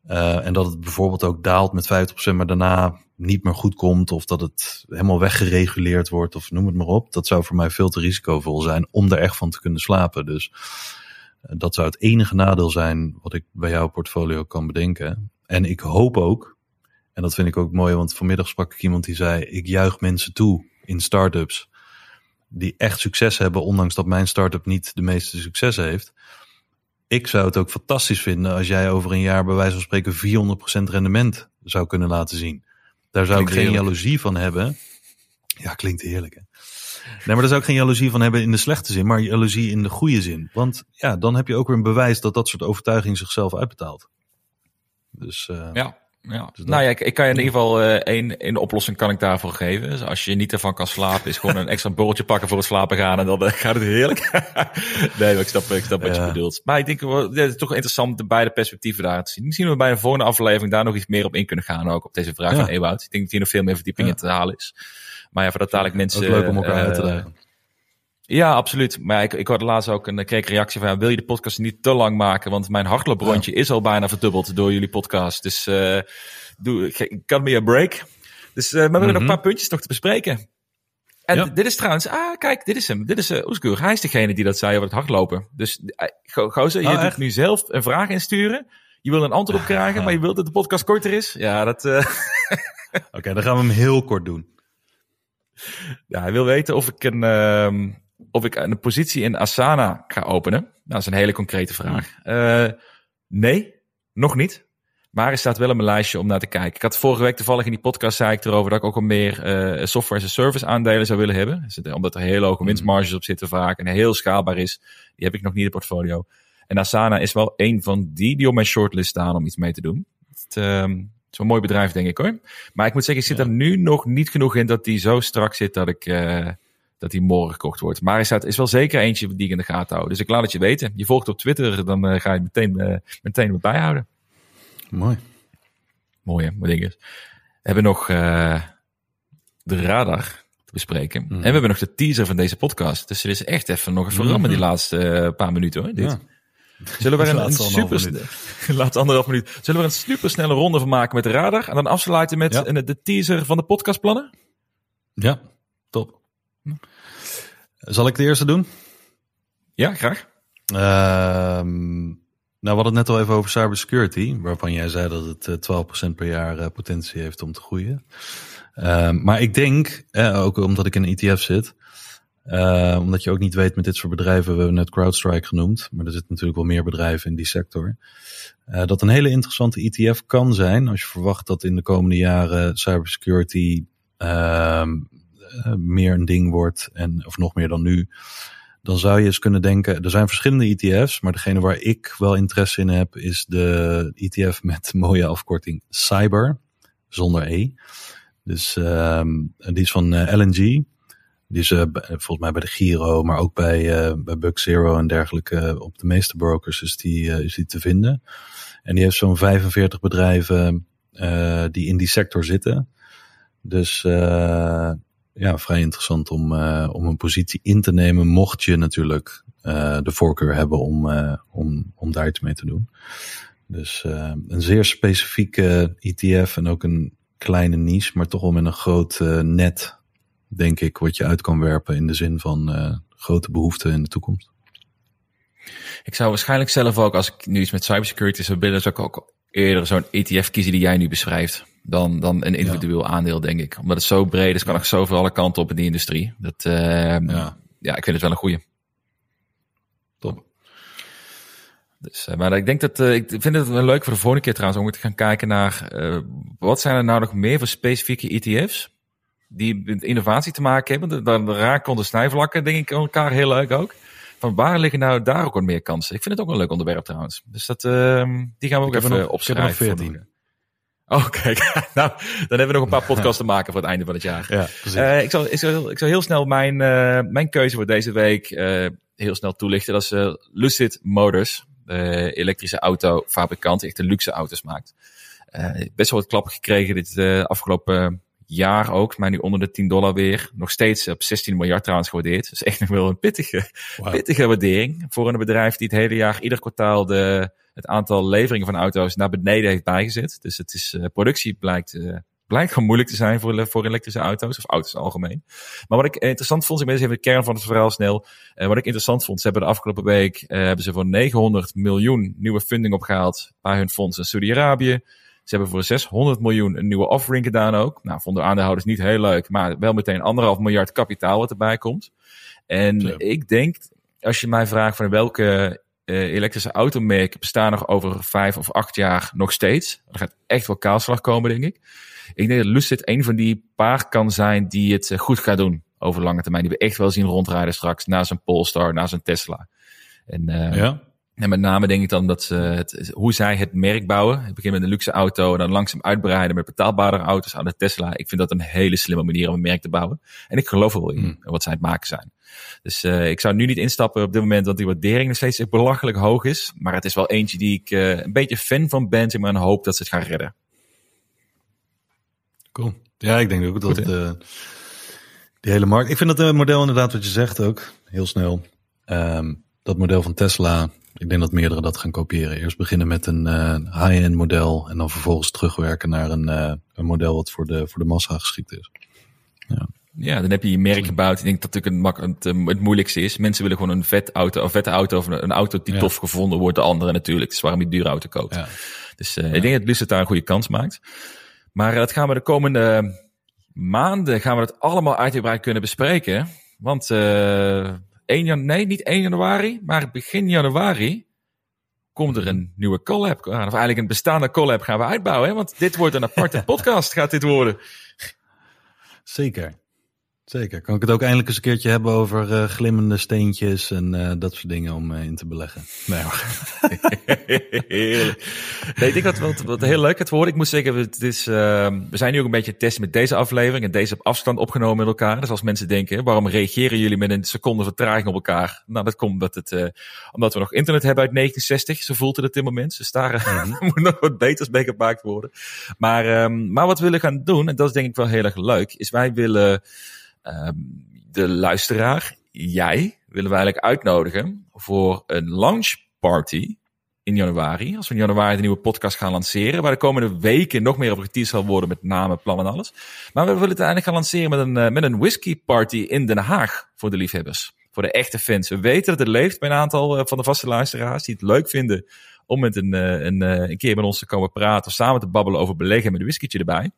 Uh, en dat het bijvoorbeeld ook daalt met 50%, maar daarna niet meer goed komt. Of dat het helemaal weggereguleerd wordt, of noem het maar op. Dat zou voor mij veel te risicovol zijn om er echt van te kunnen slapen. Dus dat zou het enige nadeel zijn wat ik bij jouw portfolio kan bedenken. En ik hoop ook, en dat vind ik ook mooi, want vanmiddag sprak ik iemand die zei: Ik juich mensen toe in startups die echt succes hebben, ondanks dat mijn start-up niet de meeste succes heeft. Ik zou het ook fantastisch vinden als jij over een jaar bij wijze van spreken 400% rendement zou kunnen laten zien. Daar zou klinkt ik geen jaloezie van hebben. Ja, klinkt heerlijk. Hè? Nee, maar daar zou ik geen jaloezie van hebben in de slechte zin, maar jaloezie in de goede zin. Want ja, dan heb je ook weer een bewijs dat dat soort overtuiging zichzelf uitbetaalt. Dus uh, ja. Ja. Dus nou ja, ik, ik, kan je in ieder geval uh, één, één oplossing kan ik daarvoor geven. Dus als je niet ervan kan slapen, is gewoon een extra borreltje pakken voor het slapen gaan en dan uh, gaat het heerlijk. nee, maar ik snap, ik snap wat ja. je bedoelt. Maar ik denk, het is toch interessant de beide perspectieven daar te zien. Misschien we bij een volgende aflevering daar nog iets meer op in kunnen gaan, ook op deze vraag ja. van Ewout. Ik denk dat hier nog veel meer verdieping in te halen is. Maar ja, voor dat dadelijk mensen... leuk om elkaar uh, uit te dagen. Ja, absoluut. Maar ik, ik hoorde laatst ook een, kreeg reactie van, wil je de podcast niet te lang maken? Want mijn hardlooprondje ja. is al bijna verdubbeld door jullie podcast. Dus uh, doe, cut me a break. Dus uh, maar we hebben mm -hmm. nog een paar puntjes nog te bespreken. En ja. dit is trouwens, ah kijk, dit is hem. Dit is uh, Oesgur. Hij is degene die dat zei over het hardlopen. Dus uh, gozer, je doet nu zelf een vraag insturen. Je wil een antwoord op krijgen, maar je wilt dat de podcast korter is. Ja, dat... Oké, dan gaan we hem heel kort doen. Ja, hij wil weten of ik een, uh, of ik een positie in Asana ga openen. Nou, dat is een hele concrete vraag. Uh, nee, nog niet. Maar er staat wel op mijn lijstje om naar te kijken. Ik had vorige week toevallig in die podcast zei ik erover dat ik ook al meer uh, software as a service aandelen zou willen hebben. Dus, omdat er hele hoge winstmarges op zitten vaak en heel schaalbaar is. Die heb ik nog niet in het portfolio. En Asana is wel een van die die op mijn shortlist staan om iets mee te doen. Het, um, een mooi bedrijf, denk ik hoor. Maar ik moet zeggen, ik zit er nu nog niet genoeg in dat die zo strak zit dat ik. Uh, dat die morgen gekocht wordt. Maar is, is wel zeker eentje die ik in de gaten hou. Dus ik laat het je weten. Je volgt op Twitter, dan uh, ga je meteen, uh, meteen wat bijhouden. Mooi. Mooi hè, mooi ding is. We hebben nog uh, de radar te bespreken. Mm. En we hebben nog de teaser van deze podcast. Dus het is echt even nog even rammen mm. die laatste paar minuten hoor. Dit. Ja. Zullen we er een, een super laat anderhalf minuut. Zullen we er een super snelle ronde van maken met de radar en dan afsluiten met ja. de teaser van de podcastplannen? Ja, top. Zal ik de eerste doen? Ja, graag. Uh, nou, we hadden het net al even over cybersecurity, waarvan jij zei dat het 12% per jaar potentie heeft om te groeien. Uh, maar ik denk, eh, ook omdat ik in een ETF zit, uh, omdat je ook niet weet met dit soort bedrijven, we hebben net CrowdStrike genoemd, maar er zitten natuurlijk wel meer bedrijven in die sector. Uh, dat een hele interessante ETF kan zijn als je verwacht dat in de komende jaren cybersecurity uh, meer een ding wordt, en, of nog meer dan nu. Dan zou je eens kunnen denken, er zijn verschillende ETF's, maar degene waar ik wel interesse in heb, is de ETF met mooie afkorting Cyber, zonder E. Dus die is van LNG. Die is uh, volgens mij bij de Giro, maar ook bij, uh, bij Buck Zero en dergelijke. op de meeste brokers is die, is die te vinden. En die heeft zo'n 45 bedrijven die in die sector zitten. Dus ja, vrij interessant om, om een positie in te nemen, mocht je natuurlijk de voorkeur hebben om, om, om daar iets mee te doen. Dus een zeer specifieke ETF en ook een kleine niche, maar toch wel met een groot net denk ik, wat je uit kan werpen in de zin van uh, grote behoeften in de toekomst. Ik zou waarschijnlijk zelf ook, als ik nu iets met cybersecurity zou willen, zou ik ook eerder zo'n ETF kiezen die jij nu beschrijft. Dan, dan een individueel ja. aandeel, denk ik. Omdat het zo breed is, kan ik zoveel alle kanten op in die industrie. Dat, uh, ja. ja, ik vind het wel een goede. Top. Dus, uh, maar ik denk dat, uh, ik vind het wel leuk voor de volgende keer trouwens, om te gaan kijken naar, wat zijn er nou nog meer voor specifieke ETF's? Die met innovatie te maken hebben. Dan raken de snijvlakken, denk ik, elkaar heel leuk ook. Van waar liggen nou daar ook wat meer kansen? Ik vind het ook een leuk onderwerp trouwens. Dus dat, uh, die gaan we ook even nog, opschrijven. Oh, kijk. nou, dan hebben we nog een paar podcasts te maken voor het einde van het jaar. Ja, uh, ik, zal, ik, zal, ik zal heel snel mijn, uh, mijn keuze voor deze week uh, heel snel toelichten. Dat is Lucid Motors, de elektrische autofabrikant die echt de luxe auto's maakt. best wel wat klappen gekregen dit afgelopen jaar ook, maar nu onder de 10 dollar weer. Nog steeds op 16 miljard trouwens gewaardeerd. Dus echt nog wel een pittige, wow. pittige waardering voor een bedrijf die het hele jaar, ieder kwartaal de, het aantal leveringen van auto's naar beneden heeft bijgezet. Dus het is, uh, productie blijkt, uh, blijkt gewoon moeilijk te zijn voor, voor elektrische auto's, of auto's algemeen. Maar wat ik interessant vond, ik ben even de kern van het verhaal snel. Uh, wat ik interessant vond, ze hebben de afgelopen week, hebben ze voor 900 miljoen nieuwe funding opgehaald bij hun fonds in Saudi-Arabië. Ze hebben voor 600 miljoen een nieuwe offering gedaan ook. Nou, vonden aandeelhouders niet heel leuk, maar wel meteen anderhalf miljard kapitaal wat erbij komt. En ja. ik denk, als je mij vraagt van welke uh, elektrische automerken bestaan nog over vijf of acht jaar nog steeds. Er gaat echt wel kaalslag komen, denk ik. Ik denk dat Lucid een van die paar kan zijn die het goed gaat doen over lange termijn. Die we echt wel zien rondrijden straks na zijn Polestar, na zijn Tesla. En uh, ja. En met name denk ik dan dat ze het, hoe zij het merk bouwen. Het begint met een luxe auto en dan langzaam uitbreiden met betaalbare auto's aan de Tesla. Ik vind dat een hele slimme manier om een merk te bouwen. En ik geloof er wel in mm. wat zij het maken zijn. Dus uh, ik zou nu niet instappen op dit moment, dat die waardering nog steeds echt belachelijk hoog is. Maar het is wel eentje die ik uh, een beetje fan van ben, maar en hoop dat ze het gaan redden. Cool. Ja, ik denk ook dat uh, die hele markt. Ik vind dat model inderdaad wat je zegt ook heel snel. Um, dat model van Tesla ik denk dat meerdere dat gaan kopiëren. Eerst beginnen met een uh, high-end model en dan vervolgens terugwerken naar een, uh, een model wat voor de, voor de massa geschikt is. Ja. Ja, dan heb je je merk gebouwd. Ik denk dat natuurlijk het, het, het moeilijkste is. Mensen willen gewoon een vet auto, een vette auto of een, auto die tof gevonden wordt. De andere natuurlijk. Dus waarom je dure auto koopt. Ja. Dus uh, ik denk dat Lucid daar een goede kans maakt. Maar dat gaan we de komende maanden gaan we het allemaal uitgebreid kunnen bespreken. Want uh, 1 jan nee, niet 1 januari, maar begin januari komt er een nieuwe collab. Of eigenlijk een bestaande collab gaan we uitbouwen. Hè? Want dit wordt een aparte podcast, gaat dit worden. Zeker. Zeker. Kan ik het ook eindelijk eens een keertje hebben over uh, glimmende steentjes en uh, dat soort dingen om uh, in te beleggen? Nee hoor. nee, ik denk dat wat, wat heel leuk het worden. Ik moet zeggen, het is, we zijn nu ook een beetje testen met deze aflevering en deze op afstand opgenomen met elkaar. Dus als mensen denken, waarom reageren jullie met een seconde vertraging op elkaar? Nou, dat komt omdat, het, omdat we nog internet hebben uit 1960. Zo voelt het op dit moment. Dus daar mm moet nog wat beters mee gemaakt worden. Maar, um, maar wat we willen gaan doen, en dat is denk ik wel heel erg leuk, is wij willen... Ehm, de luisteraar, jij, willen we eigenlijk uitnodigen voor een launch party in januari. Als we in januari de nieuwe podcast gaan lanceren. Waar de komende weken nog meer op geteased zal worden met namen, plannen en alles. Maar we willen het eigenlijk gaan lanceren met een, uh, met een whisky party in Den Haag voor de liefhebbers. Voor de echte fans. We weten dat het leeft bij een aantal uh, van de vaste luisteraars die het leuk vinden om met een, uh, een, een keer met ons te komen praten. Of samen te babbelen over beleggen met een whiskytje erbij.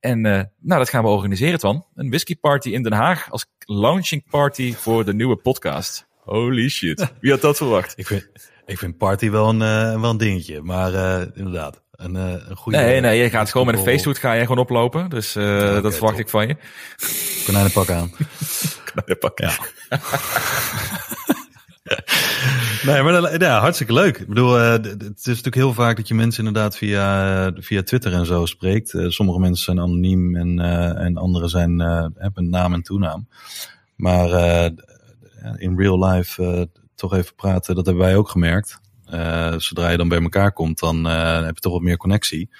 En uh, nou, dat gaan we organiseren, Twan. Een whisky party in Den Haag als launching party voor de nieuwe podcast. Holy shit. Wie had dat verwacht? ik, vind, ik vind party wel een, uh, wel een dingetje, maar uh, inderdaad. Een, een goede. Nee, nee, je gaat gewoon met een feesthoed ga je gewoon oplopen. Dus okay, dat verwacht top. ik van je. Konijnenpak aan. Konijnenpak. Ja. nee, maar ja, hartstikke leuk. Ik bedoel, uh, het is natuurlijk heel vaak dat je mensen inderdaad via, via Twitter en zo spreekt. Uh, sommige mensen zijn anoniem en, uh, en anderen zijn, hebben naam en toenaam. Maar in real life toch even praten, dat hebben wij ook gemerkt. zodra je dan bij elkaar komt, dan heb je toch wat meer connectie.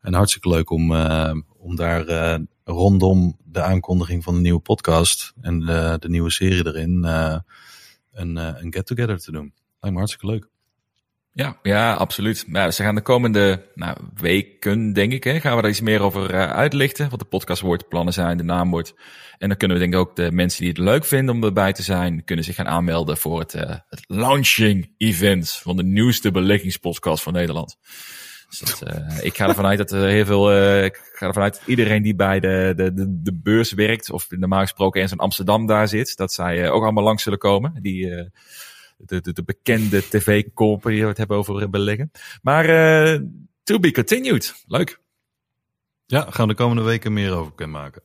En hartstikke leuk om, om daar rondom de aankondiging van de nieuwe podcast en de nieuwe serie erin een, uh, een get-together te doen. Lijkt me hartstikke leuk. Ja, ja, absoluut. Maar ze gaan de komende nou, weken, denk ik, hè, gaan we daar iets meer over uh, uitlichten. Wat de podcast wordt, plannen zijn, de naam wordt. En dan kunnen we denk ik ook de mensen die het leuk vinden om erbij te zijn, kunnen zich gaan aanmelden voor het, uh, het launching event van de nieuwste beleggingspodcast van Nederland. Dus uh, ik ga ervan uit dat er heel veel, uh, ik ga ervan uit dat iedereen die bij de, de, de, beurs werkt, of normaal gesproken eens in Amsterdam daar zit, dat zij ook allemaal langs zullen komen. Die, de, de, de bekende tv-kopen die we het hebben over beleggen. Maar to be continued. Leuk. Ja, gaan we de komende weken meer over kunnen maken.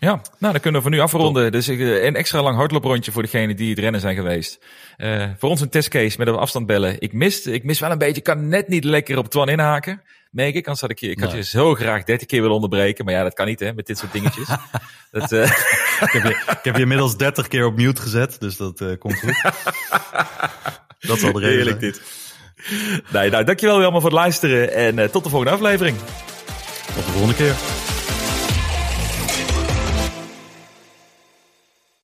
Ja, nou dan kunnen we voor nu afronden. Dus een extra lang hardlooprondje voor degenen die het rennen zijn geweest. Uh, voor ons een testcase met een afstand bellen. Ik mis, ik mis wel een beetje, kan net niet lekker op Twan inhaken. Merk ik, anders had ik je, ik had je zo graag 30 keer willen onderbreken. Maar ja, dat kan niet hè, met dit soort dingetjes. dat, uh... ik, heb je, ik heb je inmiddels 30 keer op mute gezet, dus dat uh, komt goed. dat zal de reden Heerlijk dit. Nee, nou, dankjewel allemaal voor het luisteren en tot de volgende aflevering. Tot de volgende keer.